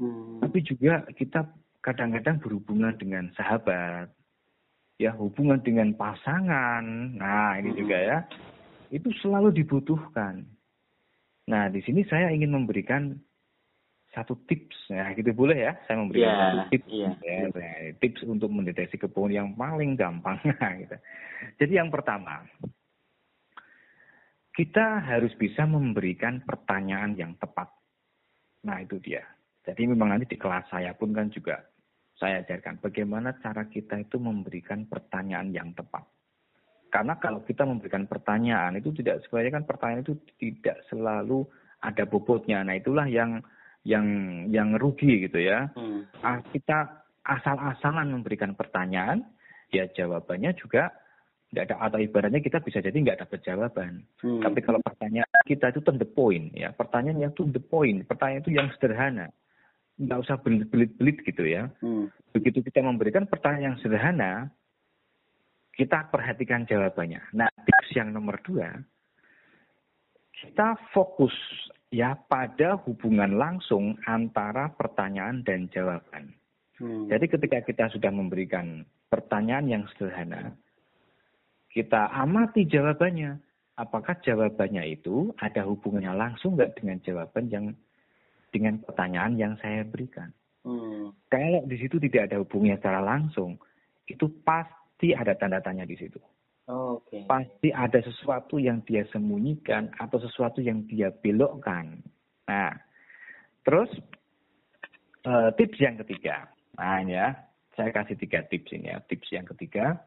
Hmm. Tapi juga kita kadang-kadang berhubungan dengan sahabat, ya hubungan dengan pasangan. Nah, ini juga ya. Itu selalu dibutuhkan. Nah, di sini saya ingin memberikan satu tips ya gitu boleh ya saya memberikan yeah, satu tips yeah. ya tips untuk mendeteksi kebohongan yang paling gampang *laughs* gitu. Jadi yang pertama kita harus bisa memberikan pertanyaan yang tepat. Nah itu dia. Jadi memang nanti di kelas saya pun kan juga saya ajarkan bagaimana cara kita itu memberikan pertanyaan yang tepat. Karena kalau kita memberikan pertanyaan itu tidak sebenarnya kan pertanyaan itu tidak selalu ada bobotnya. Nah itulah yang yang yang rugi gitu ya. Hmm. Ah, kita asal-asalan memberikan pertanyaan, ya jawabannya juga tidak ada atau ibaratnya kita bisa jadi nggak dapat jawaban. Hmm. Tapi kalau pertanyaan kita itu to the point ya, pertanyaan yang to the point, pertanyaan itu yang sederhana nggak usah belit-belit gitu ya. Hmm. Begitu kita memberikan pertanyaan yang sederhana, kita perhatikan jawabannya. Nah, tips yang nomor dua, kita fokus ya pada hubungan langsung antara pertanyaan dan jawaban. Hmm. Jadi ketika kita sudah memberikan pertanyaan yang sederhana, kita amati jawabannya. Apakah jawabannya itu ada hubungannya langsung nggak dengan jawaban yang dengan pertanyaan yang saya berikan. Hmm. Kalau di situ tidak ada hubungannya secara langsung, itu pasti ada tanda tanya di situ. Oh, okay. Pasti ada sesuatu yang dia sembunyikan atau sesuatu yang dia belokkan. Nah, terus uh, tips yang ketiga. Nah, ya, saya kasih tiga tips ini ya. Tips yang ketiga,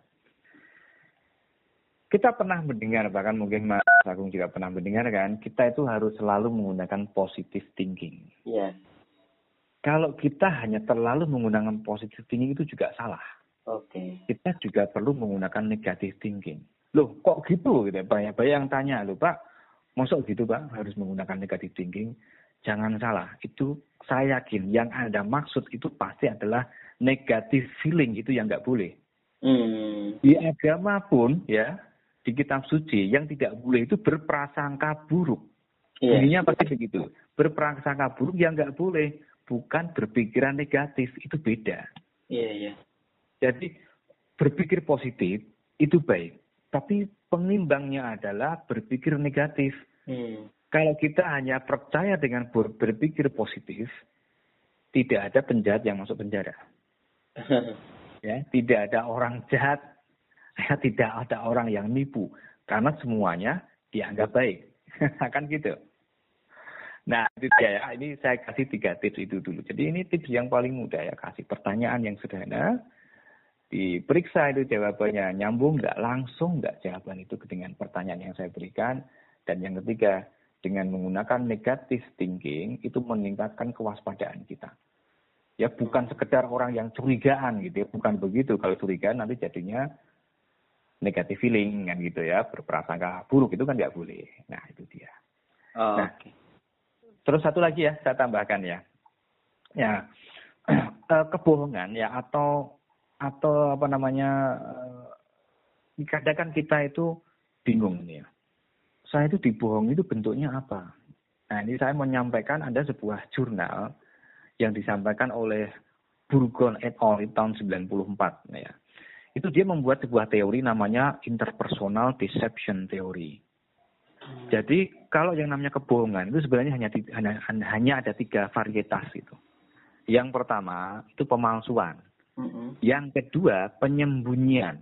kita pernah mendengar, bahkan mungkin Mas Agung juga pernah mendengar kan, kita itu harus selalu menggunakan positive thinking. Iya. Yeah. Kalau kita hanya terlalu menggunakan positive thinking itu juga salah. Oke. Okay. Kita juga perlu menggunakan negative thinking. Loh, kok gitu? gitu. Banyak-banyak yang tanya, loh Pak, masuk gitu Pak harus menggunakan negative thinking? Jangan salah, itu saya yakin yang Anda maksud itu pasti adalah negative feeling itu yang nggak boleh. Hmm. Di agama pun ya di kitab suci yang tidak boleh itu berprasangka buruk. Yeah. Ininya pasti begitu. Berprasangka buruk yang nggak boleh, bukan berpikiran negatif itu beda. Iya yeah, iya. Yeah. Jadi berpikir positif itu baik, tapi penimbangnya adalah berpikir negatif. Hmm. Kalau kita hanya percaya dengan ber berpikir positif, tidak ada penjahat yang masuk penjara. *laughs* ya, tidak ada orang jahat saya tidak ada orang yang nipu karena semuanya dianggap baik. *laughs* kan gitu. Nah, itu dia ya. Ini saya kasih tiga tips itu dulu. Jadi ini tips yang paling mudah ya. Kasih pertanyaan yang sederhana. Diperiksa itu jawabannya nyambung nggak langsung nggak jawaban itu dengan pertanyaan yang saya berikan. Dan yang ketiga, dengan menggunakan negatif thinking itu meningkatkan kewaspadaan kita. Ya bukan sekedar orang yang curigaan gitu ya, bukan begitu. Kalau curigaan nanti jadinya negatif feeling kan gitu ya berprasangka buruk itu kan nggak boleh. Nah itu dia. Oh, nah okay. terus satu lagi ya saya tambahkan ya. Ya *clears throat* eh, kebohongan ya atau atau apa namanya eh, kadang kan kita itu bingung nih ya. Saya itu dibohong itu bentuknya apa? Nah ini saya menyampaikan ada sebuah jurnal yang disampaikan oleh Burgon et al. tahun 94 ya itu dia membuat sebuah teori namanya interpersonal deception theory. Hmm. Jadi kalau yang namanya kebohongan itu sebenarnya hanya hanya, hanya ada tiga varietas itu. Yang pertama itu pemalsuan. hmm Yang kedua penyembunyian.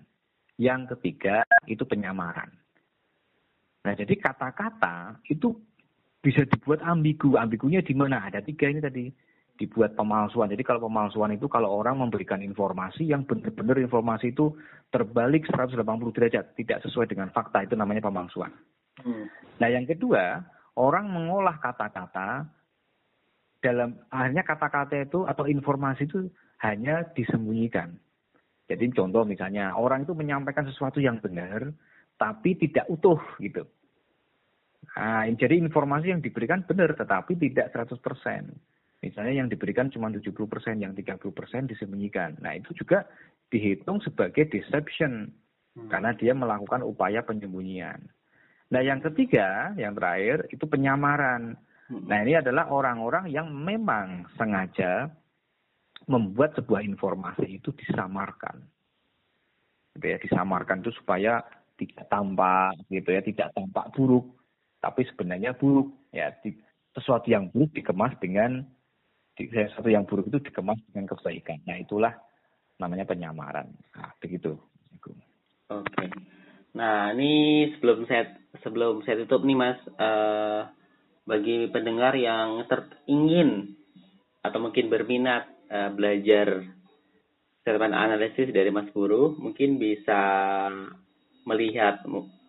Yang ketiga itu penyamaran. Nah, jadi kata-kata itu bisa dibuat ambigu. Ambigunya di mana? Ada tiga ini tadi. Dibuat pemalsuan. Jadi kalau pemalsuan itu kalau orang memberikan informasi yang benar-benar informasi itu terbalik 180 derajat. Tidak sesuai dengan fakta. Itu namanya pemalsuan. Hmm. Nah yang kedua, orang mengolah kata-kata dalam akhirnya kata-kata itu atau informasi itu hanya disembunyikan. Jadi contoh misalnya orang itu menyampaikan sesuatu yang benar tapi tidak utuh gitu. Nah, jadi informasi yang diberikan benar tetapi tidak 100%. Misalnya yang diberikan cuma 70%, yang 30% disembunyikan. Nah, itu juga dihitung sebagai deception hmm. karena dia melakukan upaya penyembunyian. Nah, yang ketiga, yang terakhir itu penyamaran. Hmm. Nah, ini adalah orang-orang yang memang sengaja membuat sebuah informasi itu disamarkan. Gitu ya, disamarkan itu supaya tidak tampak gitu ya, tidak tampak buruk tapi sebenarnya buruk ya di, sesuatu yang buruk dikemas dengan sesuatu yang buruk itu dikemas dengan kebaikan. Nah itulah namanya penyamaran. Nah, begitu oke. Okay. nah ini sebelum saya sebelum saya tutup nih mas uh, bagi pendengar yang ter, ingin atau mungkin berminat uh, belajar statement analisis dari Mas Guru mungkin bisa melihat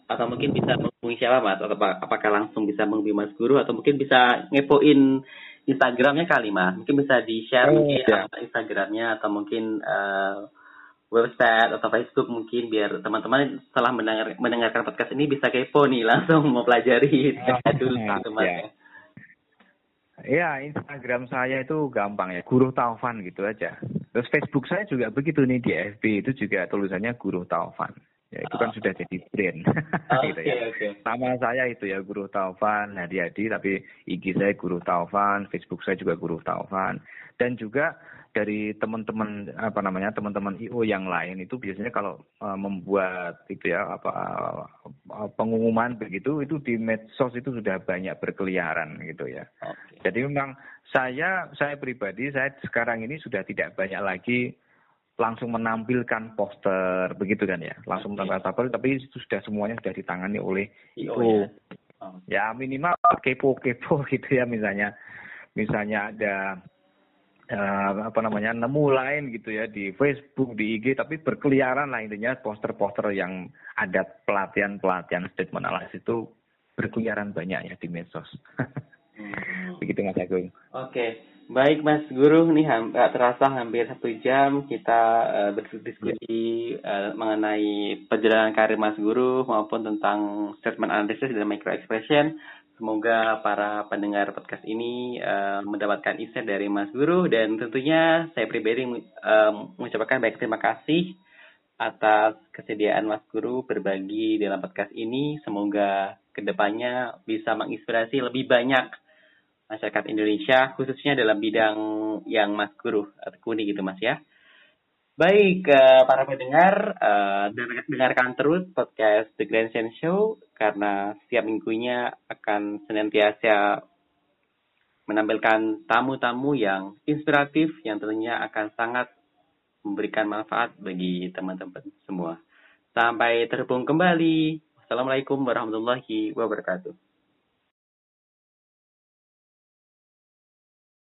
atau mungkin bisa menghubungi siapa mas? Atau apakah langsung bisa menghubungi mas guru? Atau mungkin bisa ngepoin Instagramnya kali mas mungkin bisa di share oh, mungkin ya. Instagramnya atau mungkin uh, website atau Facebook mungkin biar teman-teman setelah mendengar, mendengarkan podcast ini bisa kepo nih langsung mau pelajari *laughs* *laughs* oh, dulu gitu mas ya. Ya, Instagram saya itu gampang ya, Guru Taufan gitu aja. Terus Facebook saya juga begitu nih di FB itu juga tulisannya Guru Taufan. Ya itu kan oh. sudah jadi brand. *laughs* Okay, gitu ya. Okay. Nama saya itu ya Guru Taufan Hadi tapi IG saya Guru Taufan, Facebook saya juga Guru Taufan. Dan juga dari teman-teman apa namanya teman-teman IO yang lain itu biasanya kalau uh, membuat itu ya apa uh, pengumuman begitu itu di medsos itu sudah banyak berkeliaran gitu ya. Okay. Jadi memang saya saya pribadi saya sekarang ini sudah tidak banyak lagi langsung menampilkan poster begitu kan ya langsung menampilkan poster tapi itu sudah semuanya sudah ditangani oleh itu ya. Oh. ya minimal kepo-kepo *laughs* gitu ya misalnya misalnya ada uh, apa namanya nemu lain gitu ya di Facebook di IG tapi berkeliaran lah intinya poster-poster yang ada pelatihan-pelatihan statement analysis itu berkeliaran banyak ya di medsos *laughs* hmm. begitu mas Agung oke okay. Baik Mas Guru, gak terasa hampir satu jam kita uh, berdiskusi uh, mengenai perjalanan karir Mas Guru maupun tentang statement analysis dan micro expression. Semoga para pendengar podcast ini uh, mendapatkan insight dari Mas Guru dan tentunya saya pribadi uh, mengucapkan baik terima kasih atas kesediaan Mas Guru berbagi dalam podcast ini. Semoga ke depannya bisa menginspirasi lebih banyak masyarakat Indonesia khususnya dalam bidang yang Mas Guru tekuni gitu Mas ya. Baik, uh, para pendengar, uh, dengarkan terus podcast The Grand Sense Show karena setiap minggunya akan senantiasa menampilkan tamu-tamu yang inspiratif yang tentunya akan sangat memberikan manfaat bagi teman-teman semua. Sampai terhubung kembali. Assalamualaikum warahmatullahi wabarakatuh.